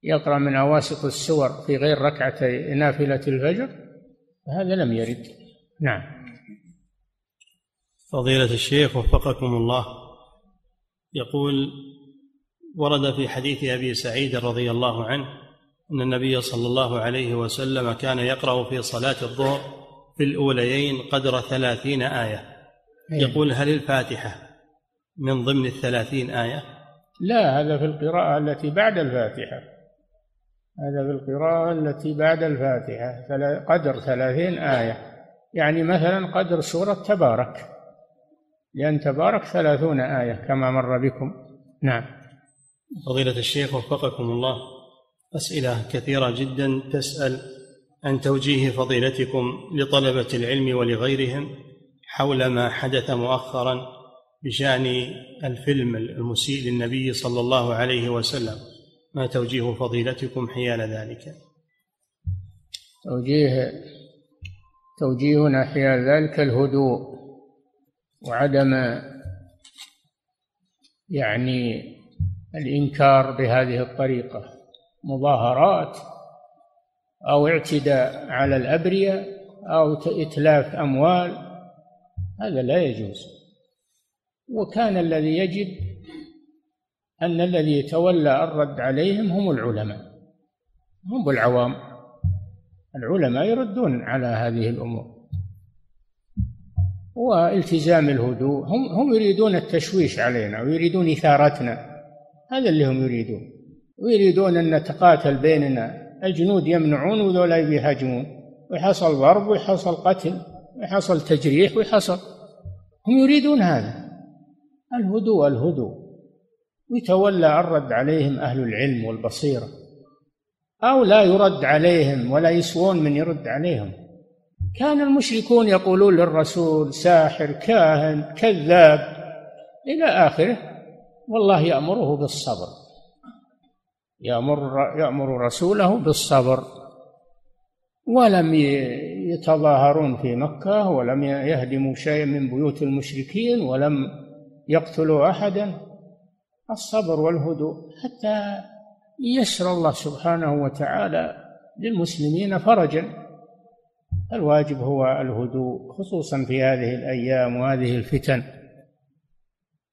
يقرأ من أواسط السور في غير ركعتي نافلة الفجر هذا لم يرد. نعم. فضيلة الشيخ وفقكم الله. يقول ورد في حديث أبي سعيد رضي الله عنه أن النبي صلى الله عليه وسلم كان يقرأ في صلاة الظهر في الأوليين قدر ثلاثين آية. إيه. يقول هل الفاتحة من ضمن الثلاثين آية؟ لا هذا في القراءة التي بعد الفاتحة. هذا في القراءة التي بعد الفاتحة قدر ثلاثين آية. يعني مثلا قدر سورة تبارك. لأن تبارك ثلاثون آية كما مر بكم. نعم. فضيلة الشيخ وفقكم الله. أسئلة كثيرة جدا تسأل عن توجيه فضيلتكم لطلبة العلم ولغيرهم حول ما حدث مؤخرا بشأن الفيلم المسيء للنبي صلى الله عليه وسلم. ما توجيه فضيلتكم حيال ذلك؟ توجيه توجيهنا حيال ذلك الهدوء وعدم يعني الإنكار بهذه الطريقة مظاهرات أو اعتداء على الأبرياء أو إتلاف أموال هذا لا يجوز. وكان الذي يجب أن الذي يتولى الرد عليهم هم العلماء هم العوام. العلماء يردون على هذه الأمور. والتزام الهدوء هم هم يريدون التشويش علينا ويريدون إثارتنا. هذا اللي هم يريدون. ويريدون أن نتقاتل بيننا. الجنود يمنعون وذولا يهاجمون. ويحصل ضرب ويحصل قتل ويحصل تجريح ويحصل. هم يريدون هذا. الهدوء الهدوء. يتولى الرد عليهم أهل العلم والبصيرة أو لا يرد عليهم ولا يسوون من يرد عليهم. كان المشركون يقولون للرسول ساحر كاهن كذاب إلى آخره والله يأمره بالصبر. يأمر يأمر رسوله بالصبر. ولم يتظاهرون في مكة ولم يهدموا شيئا من بيوت المشركين ولم يقتل احدا. الصبر والهدوء حتى يسر الله سبحانه وتعالى للمسلمين فرجا. الواجب هو الهدوء خصوصا في هذه الأيام وهذه الفتن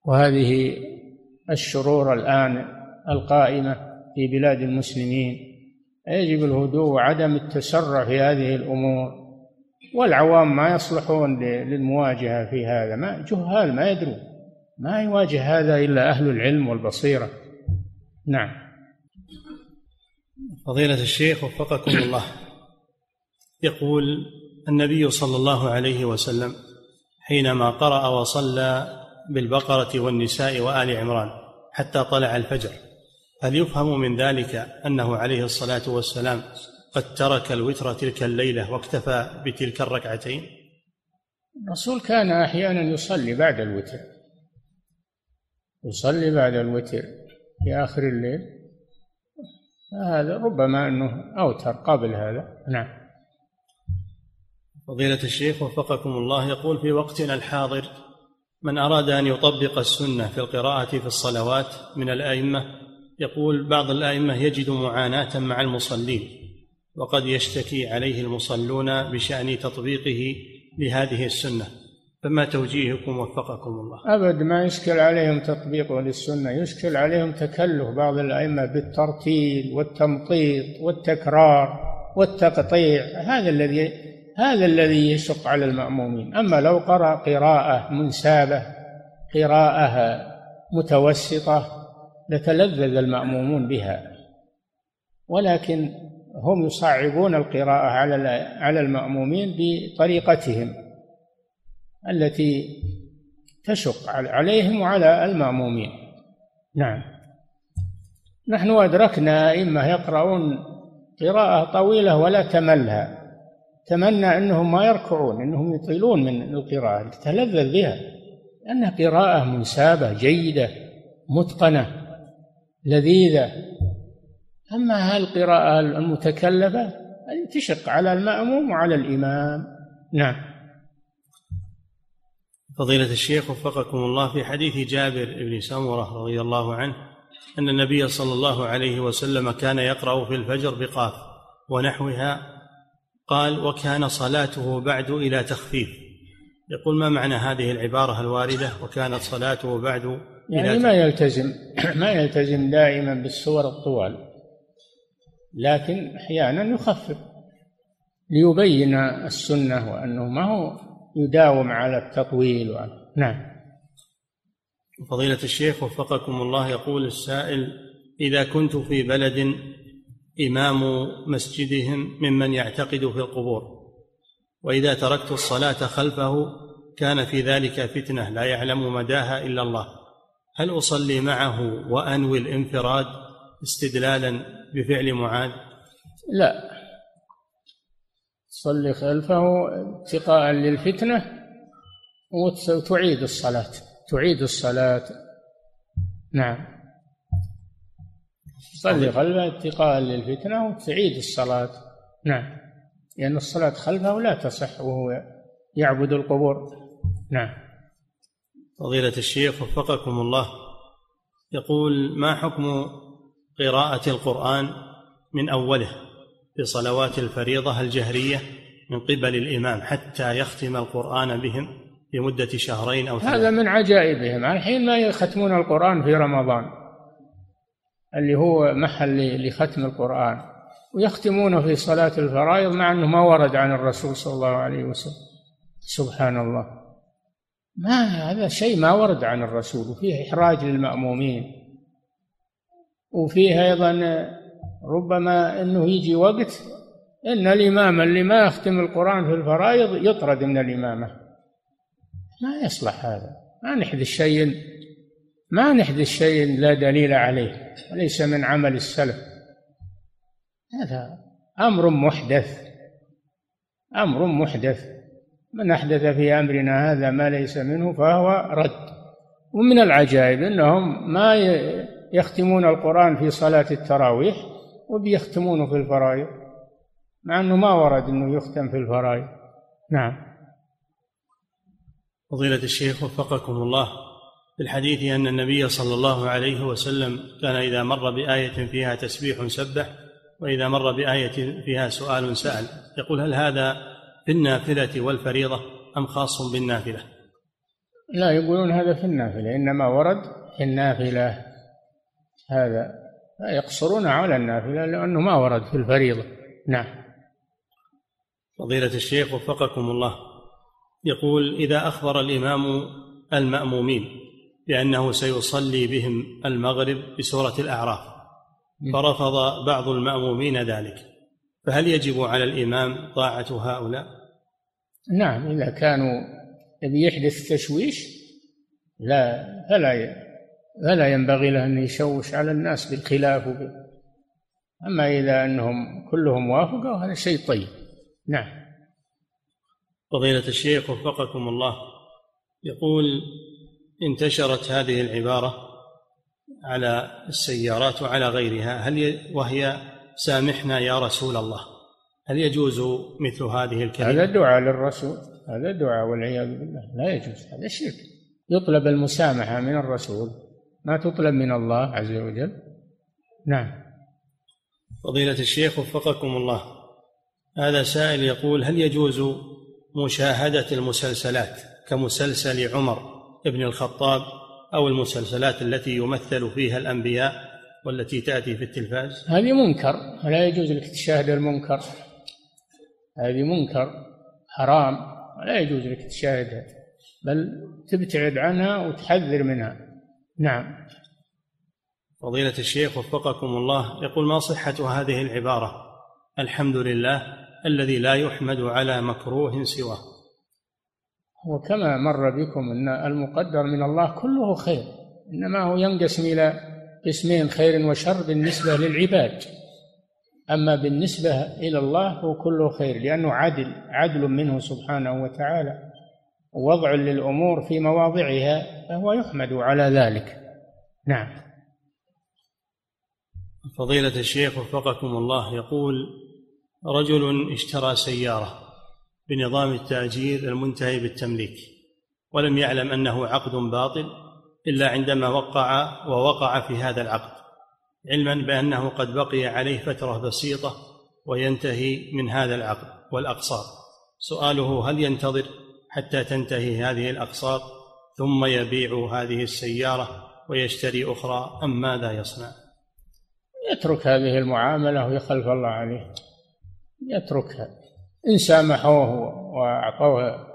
وهذه الشرور الآن القائمة في بلاد المسلمين. يجب الهدوء وعدم التسرع في هذه الأمور والعوام ما يصلحون للمواجهة في هذا ما جهال ما يدرون. ما يواجه هذا إلا أهل العلم والبصيرة. نعم. فضيلة الشيخ وفقكم الله. يقول النبي صلى الله عليه وسلم حينما قرأ وصلى بالبقرة والنساء وآل عمران حتى طلع الفجر هل يفهم من ذلك أنه عليه الصلاة والسلام قد ترك الوتر تلك الليلة واكتفى بتلك الركعتين؟ الرسول كان أحيانا يصلي بعد الوتر. يصلي بعد الوتر في آخر الليل؟ هذا ربما أنه أوتر قبل هذا. نعم. فضيلة الشيخ وفقكم الله يقول في وقتنا الحاضر من أراد أن يطبق السنة في القراءة في الصلوات من الأئمة يقول بعض الأئمة يجد معاناة مع المصلين وقد يشتكي عليه المصلون بشأن تطبيقه لهذه السنة. فما توجيهكم وفقكم الله. أبد ما يشكل عليهم تطبيقه للسنة يشكل عليهم تكلف بعض الأئمة بالترتيل والتمطيط والتكرار والتقطيع. هذا الذي هذا الذي يشق على المأمومين. أما لو قرأ قراءة منسابة قراءة متوسطة لتلذذ المأمومون بها. ولكن هم يصعبون القراءة على على المأمومين بطريقتهم. التي تشق عليهم وعلى المأمومين. نعم. نحن أدركنا أئمة يقرؤون قراءة طويلة ولا تملها. تمنى أنهم ما يركعون أنهم يطيلون من القراءة. تلذذ بها. لأنها قراءة منسابة جيدة متقنة لذيذة. أما القراءة المتكلفة تشق على المأموم وعلى الإمام. نعم. فضيلة الشيخ وفقكم الله في حديث جابر بن سمرة رضي الله عنه أن النبي صلى الله عليه وسلم كان يقرأ في الفجر بقاف ونحوها قال وكان صلاته بعد إلى تخفيف. يقول ما معنى هذه العبارة الواردة؟ وكانت صلاته بعد يعني ما يلتزم ما يلتزم دائما بالسور الطوال لكن أحيانا يخفف ليبين السنة وأنه ما هو يداوم على التطويل وعلى نعم. فضيلة الشيخ وفقكم الله يقول السائل إذا كنت في بلد إمام مسجدهم ممن يعتقد في القبور وإذا تركت الصلاة خلفه كان في ذلك فتنة لا يعلم مداها إلا الله. هل أصلي معه وأنوي الانفراد استدلالا بفعل معاذ؟ لا. صلي خلفه اتقاء للفتنة وتعيد الصلاة تعيد الصلاة. نعم. صلي خلفه اتقاء للفتنة وتعيد الصلاة. نعم. لأن الصلاة خلفه لا تصح وهو يعبد القبور. نعم. فضيلة الشيخ وفقكم الله. يقول ما حكم قراءة القرآن من أوله؟ في صلوات الفريضة الجهرية من قبل الإمام حتى يختم القرآن بهم في مدة شهرين أو ثلاثة. هذا من عجائبهم. الحين ما يختمون القرآن في رمضان اللي هو محل لختم القرآن ويختمونه في صلاة الفرائض مع أنه ما ورد عن الرسول صلى الله عليه وسلم. سبحان الله. ما هذا شيء ما ورد عن الرسول وفيه إحراج للمأمومين وفيه أيضا ربما أنه يجي وقت أن الإمام اللي ما يختم القرآن في الفرائض يطرد من الإمامة. ما يصلح هذا. ما نحدث شيء ما نحدث شيء لا دليل عليه وليس من عمل السلف. هذا أمر محدث أمر محدث. من أحدث في أمرنا هذا ما ليس منه فهو رد. ومن العجائب أنهم ما يختمون القرآن في صلاة التراويح وبيختمونه في الفرائض مع أنه ما ورد أنه يختم في الفرائض. نعم. فضيلة الشيخ وفقكم الله في الحديث أن النبي صلى الله عليه وسلم كان إذا مر بآية فيها تسبيح سبح وإذا مر بآية فيها سؤال سأل. يقول هل هذا في النافلة والفريضة أم خاص بالنافلة؟ لا يقولون هذا في النافلة إنما ورد في النافلة. هذا يقصرون على النافلة لأنه ما ورد في الفريضة. نعم. فضيلة الشيخ وفقكم الله. يقول إذا أخبر الإمام المأمومين بأنه سيصلي بهم المغرب بسورة الأعراف فرفض بعض المأمومين ذلك فهل يجب على الإمام طاعة هؤلاء؟ نعم إذا كانوا يحدث تشويش لا فلا فلا ينبغي له أن يشوش على الناس بالخلاف. أما إذا أنهم كلهم وافقوا هذا شيء طيب. نعم. فضيلة الشيخ وفقكم الله. يقول انتشرت هذه العبارة على السيارات وعلى غيرها. هل وهي سامحنا يا رسول الله؟ هل يجوز مثل هذه الكلمة؟ هذا دعاء للرسول. هذا دعاء والعياذ بالله. لا يجوز. هذا شرك. يطلب المسامحة من الرسول. ما تطلب من الله عز وجل؟ نعم. فضيلة الشيخ وفقكم الله. هذا سائل يقول هل يجوز مشاهدة المسلسلات كمسلسل عمر ابن الخطاب أو المسلسلات التي يمثل فيها الأنبياء والتي تأتي في التلفاز؟ هذه منكر. لا يجوز لك تشاهد المنكر. هذه منكر. حرام. لا يجوز لك تشاهدها. بل تبتعد عنها وتحذر منها. نعم. فضيلة الشيخ وفقكم الله يقول ما صحة هذه العبارة؟ الحمد لله الذي لا يحمد على مكروه سواه. وكما مر بكم أن المقدر من الله كله خير إنما هو ينقسم إلى قسمين خير وشر بالنسبة للعباد. أما بالنسبة إلى الله هو كله خير لأنه عدل عدل منه سبحانه وتعالى. وضع للأمور في مواضعها فهو يحمد على ذلك. نعم. فضيلة الشيخ وفقكم الله يقول رجل اشترى سيارة بنظام التأجير المنتهي بالتمليك ولم يعلم أنه عقد باطل إلا عندما وقع ووقع في هذا العقد علما بأنه قد بقي عليه فترة بسيطة وينتهي من هذا العقد والأقساط. سؤاله هل ينتظر حتى تنتهي هذه الأقساط؟ ثم يبيع هذه السيارة ويشتري أخرى أم ماذا يصنع؟ يترك هذه المعاملة ويخلف الله عليه. يتركها. إن سامحوه وأعطوه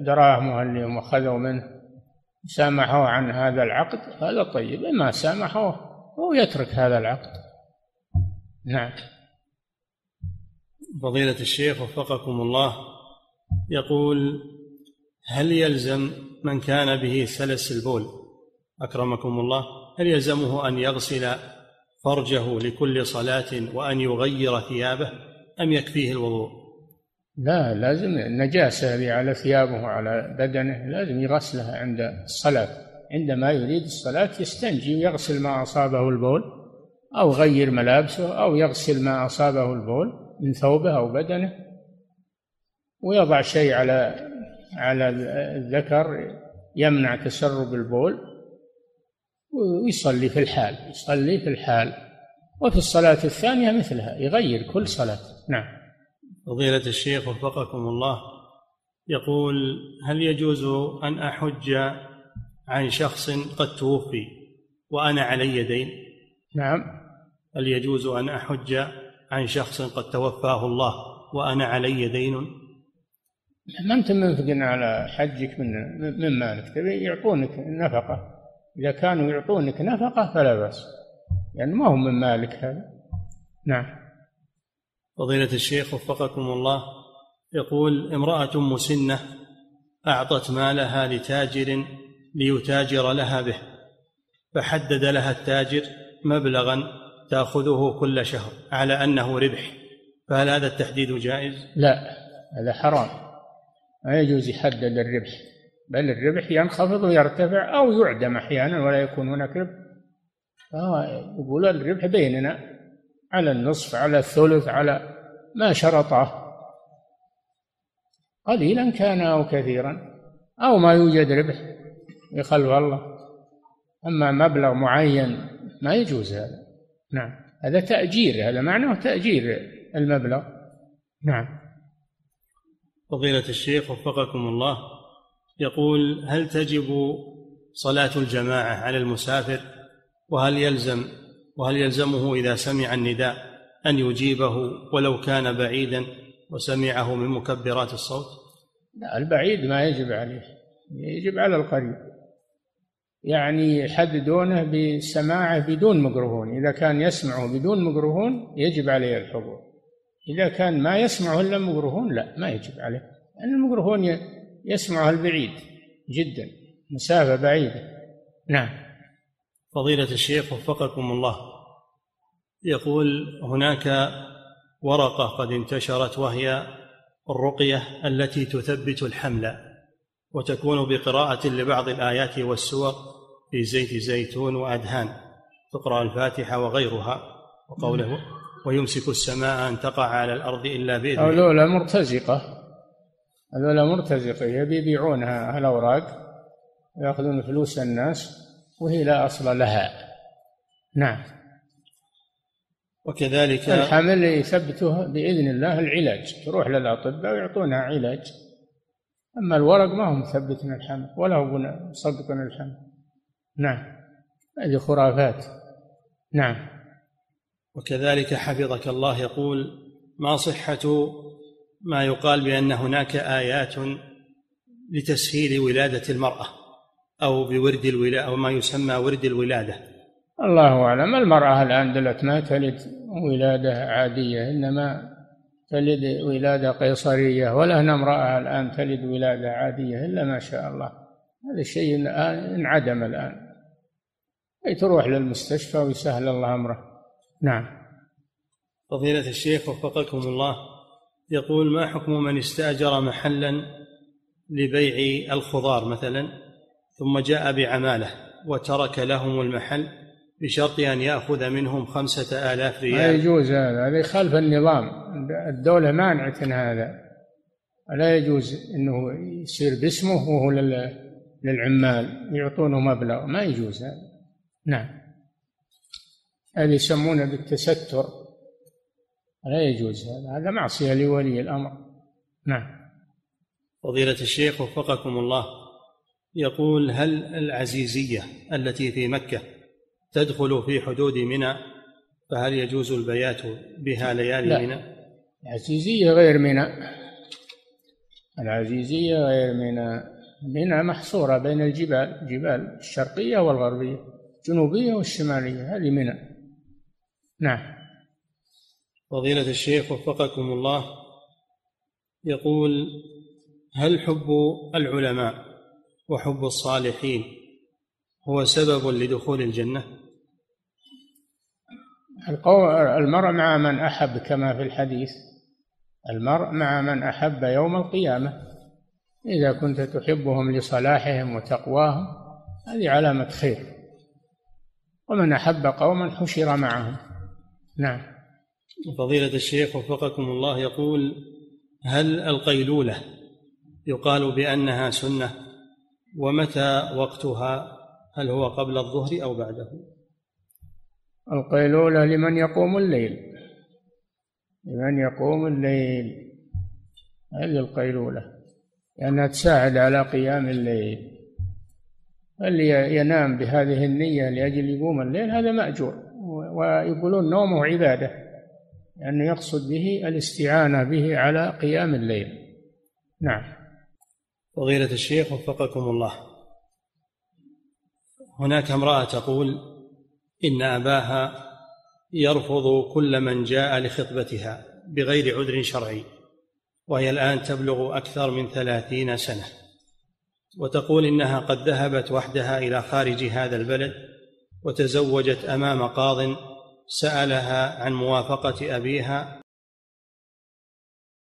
دراهمه اللي أخذوا منه سامحوه عن هذا العقد هذا طيب. ما سامحوه هو يترك هذا العقد. نعم. فضيلة الشيخ وفقكم الله يقول هل يلزم من كان به سلس البول؟ أكرمكم الله هل يلزمه أن يغسل فرجه لكل صلاة وأن يغير ثيابه أم يكفيه الوضوء؟ لا لازم النجاسة على ثيابه وعلى بدنه لازم يغسلها عند الصلاة. عندما يريد الصلاة يستنجي ويغسل ما أصابه البول أو غير ملابسه أو يغسل ما أصابه البول من ثوبه أو بدنه ويضع شيء على على الذكر يمنع تسرب البول ويصلي في الحال يصلي في الحال. وفي الصلاة الثانية مثلها يغير كل صلاة. نعم. فضيلة الشيخ وفقكم الله يقول هل يجوز أن أحج عن شخص قد توفي وأنا علي دين؟ نعم. هل يجوز أن أحج عن شخص قد توفاه الله وأنا علي دين؟ ما أنت منفق على حجك من من مالك. تبي يعطونك نفقة. إذا كانوا يعطونك نفقة فلا بأس. يعني ما هو من مالك هذا. نعم. فضيلة الشيخ وفقكم الله يقول امرأة مسنة أعطت مالها لتاجر ليتاجر لها به فحدد لها التاجر مبلغا تأخذه كل شهر على أنه ربح. فهل هذا التحديد جائز؟ لا هذا حرام. ما يجوز يحدد الربح بل الربح ينخفض ويرتفع أو يعدم أحيانا ولا يكون هناك ربح. فهو يقول الربح بيننا على النصف على الثلث على ما شرطه. قليلا كان أو كثيرا أو ما يوجد ربح يخلف الله. أما مبلغ معين ما يجوز هذا. نعم. هذا تأجير هذا معناه تأجير المبلغ. نعم. فضيلة الشيخ وفقكم الله يقول هل تجب صلاة الجماعة على المسافر؟ وهل يلزم وهل يلزمه إذا سمع النداء أن يجيبه ولو كان بعيدا وسمعه من مكبرات الصوت؟ لا البعيد ما يجب عليه يجب على القريب. يعني يحددونه بسماعه بدون ميكروفون إذا كان يسمعه بدون ميكروفون يجب عليه الحضور. إذا كان ما يسمعه إلا ميكروفون لا ما يجب عليه. لأن الميكروفون يسمعه البعيد جدا مسافة بعيدة. نعم. فضيلة الشيخ وفقكم الله. يقول هناك ورقة قد انتشرت وهي الرقية التي تثبت الحمل وتكون بقراءة لبعض الآيات والسور في زيت زيتون وأدهان. تقرأ الفاتحة وغيرها وقوله ويمسك السماء أن تقع على الأرض إلا بإذنه. هذولا مرتزقة. هذولا مرتزقة. يبي يبيعونها الأوراق يأخذون فلوس الناس وهي لا أصل لها. نعم. وكذلك الحمل يثبته بإذن الله العلاج. تروح للأطباء ويعطونها علاج. أما الورق ما هو مثبتنا الحمل ولا هو مصدقنا الحمل. نعم. هذه خرافات. نعم. وكذلك حفظك الله يقول ما صحة ما يقال بأن هناك آيات لتسهيل ولادة المرأة أو بورد الولادة أو ما يسمى ورد الولادة. الله أعلم. المرأة الآن دلت ما تلد ولادة عادية إنما تلد ولادة قيصرية ولا هنا امرأة الآن تلد ولادة عادية إلا ما شاء الله. هذا الشيء انعدم الآن. أي تروح للمستشفى ويسهل الله أمره. نعم. فضيلة الشيخ وفقكم الله يقول ما حكم من استأجر محلا لبيع الخضار مثلا ثم جاء بعمالة وترك لهم المحل بشرط أن يأخذ منهم خمسة آلاف ريال؟ لا يجوز هذا هذا يخالف النظام. الدولة مانعة هذا. لا يجوز أنه يصير باسمه وهو للعمال يعطونه مبلغ. ما يجوز هذا. نعم. هذا يسمونه بالتستر. لا يجوز هذا هذا معصية لولي الأمر. نعم. فضيلة الشيخ وفقكم الله يقول هل العزيزية التي في مكة تدخل في حدود منى؟ فهل يجوز البيات بها ليالي منى؟ العزيزية غير منى. العزيزية غير منى. منى محصورة بين الجبال جبال الشرقية والغربية الجنوبية والشمالية هذه منى. نعم. فضيلة الشيخ وفقكم الله يقول هل حب العلماء وحب الصالحين هو سبب لدخول الجنة؟ المرء مع من أحب كما في الحديث المرء مع من أحب يوم القيامة. إذا كنت تحبهم لصلاحهم وتقواهم هذه علامة خير. ومن أحب قوما حشر معهم. نعم. فضيلة الشيخ وفقكم الله يقول هل القيلولة يقال بأنها سنة؟ ومتى وقتها؟ هل هو قبل الظهر أو بعده؟ القيلولة لمن يقوم الليل. لمن يقوم الليل. هذه القيلولة؟ لأنها تساعد على قيام الليل. اللي ينام بهذه النية لأجل يقوم الليل؟ هذا مأجور. ويقولون نومه عبادة لأنه يقصد به الاستعانة به على قيام الليل. نعم. فضيلة الشيخ وفقكم الله. هناك امرأة تقول إن أباها يرفض كل من جاء لخطبتها بغير عذر شرعي وهي الآن تبلغ أكثر من ثلاثين سنة وتقول إنها قد ذهبت وحدها إلى خارج هذا البلد وتزوجت أمام قاض سألها عن موافقة أبيها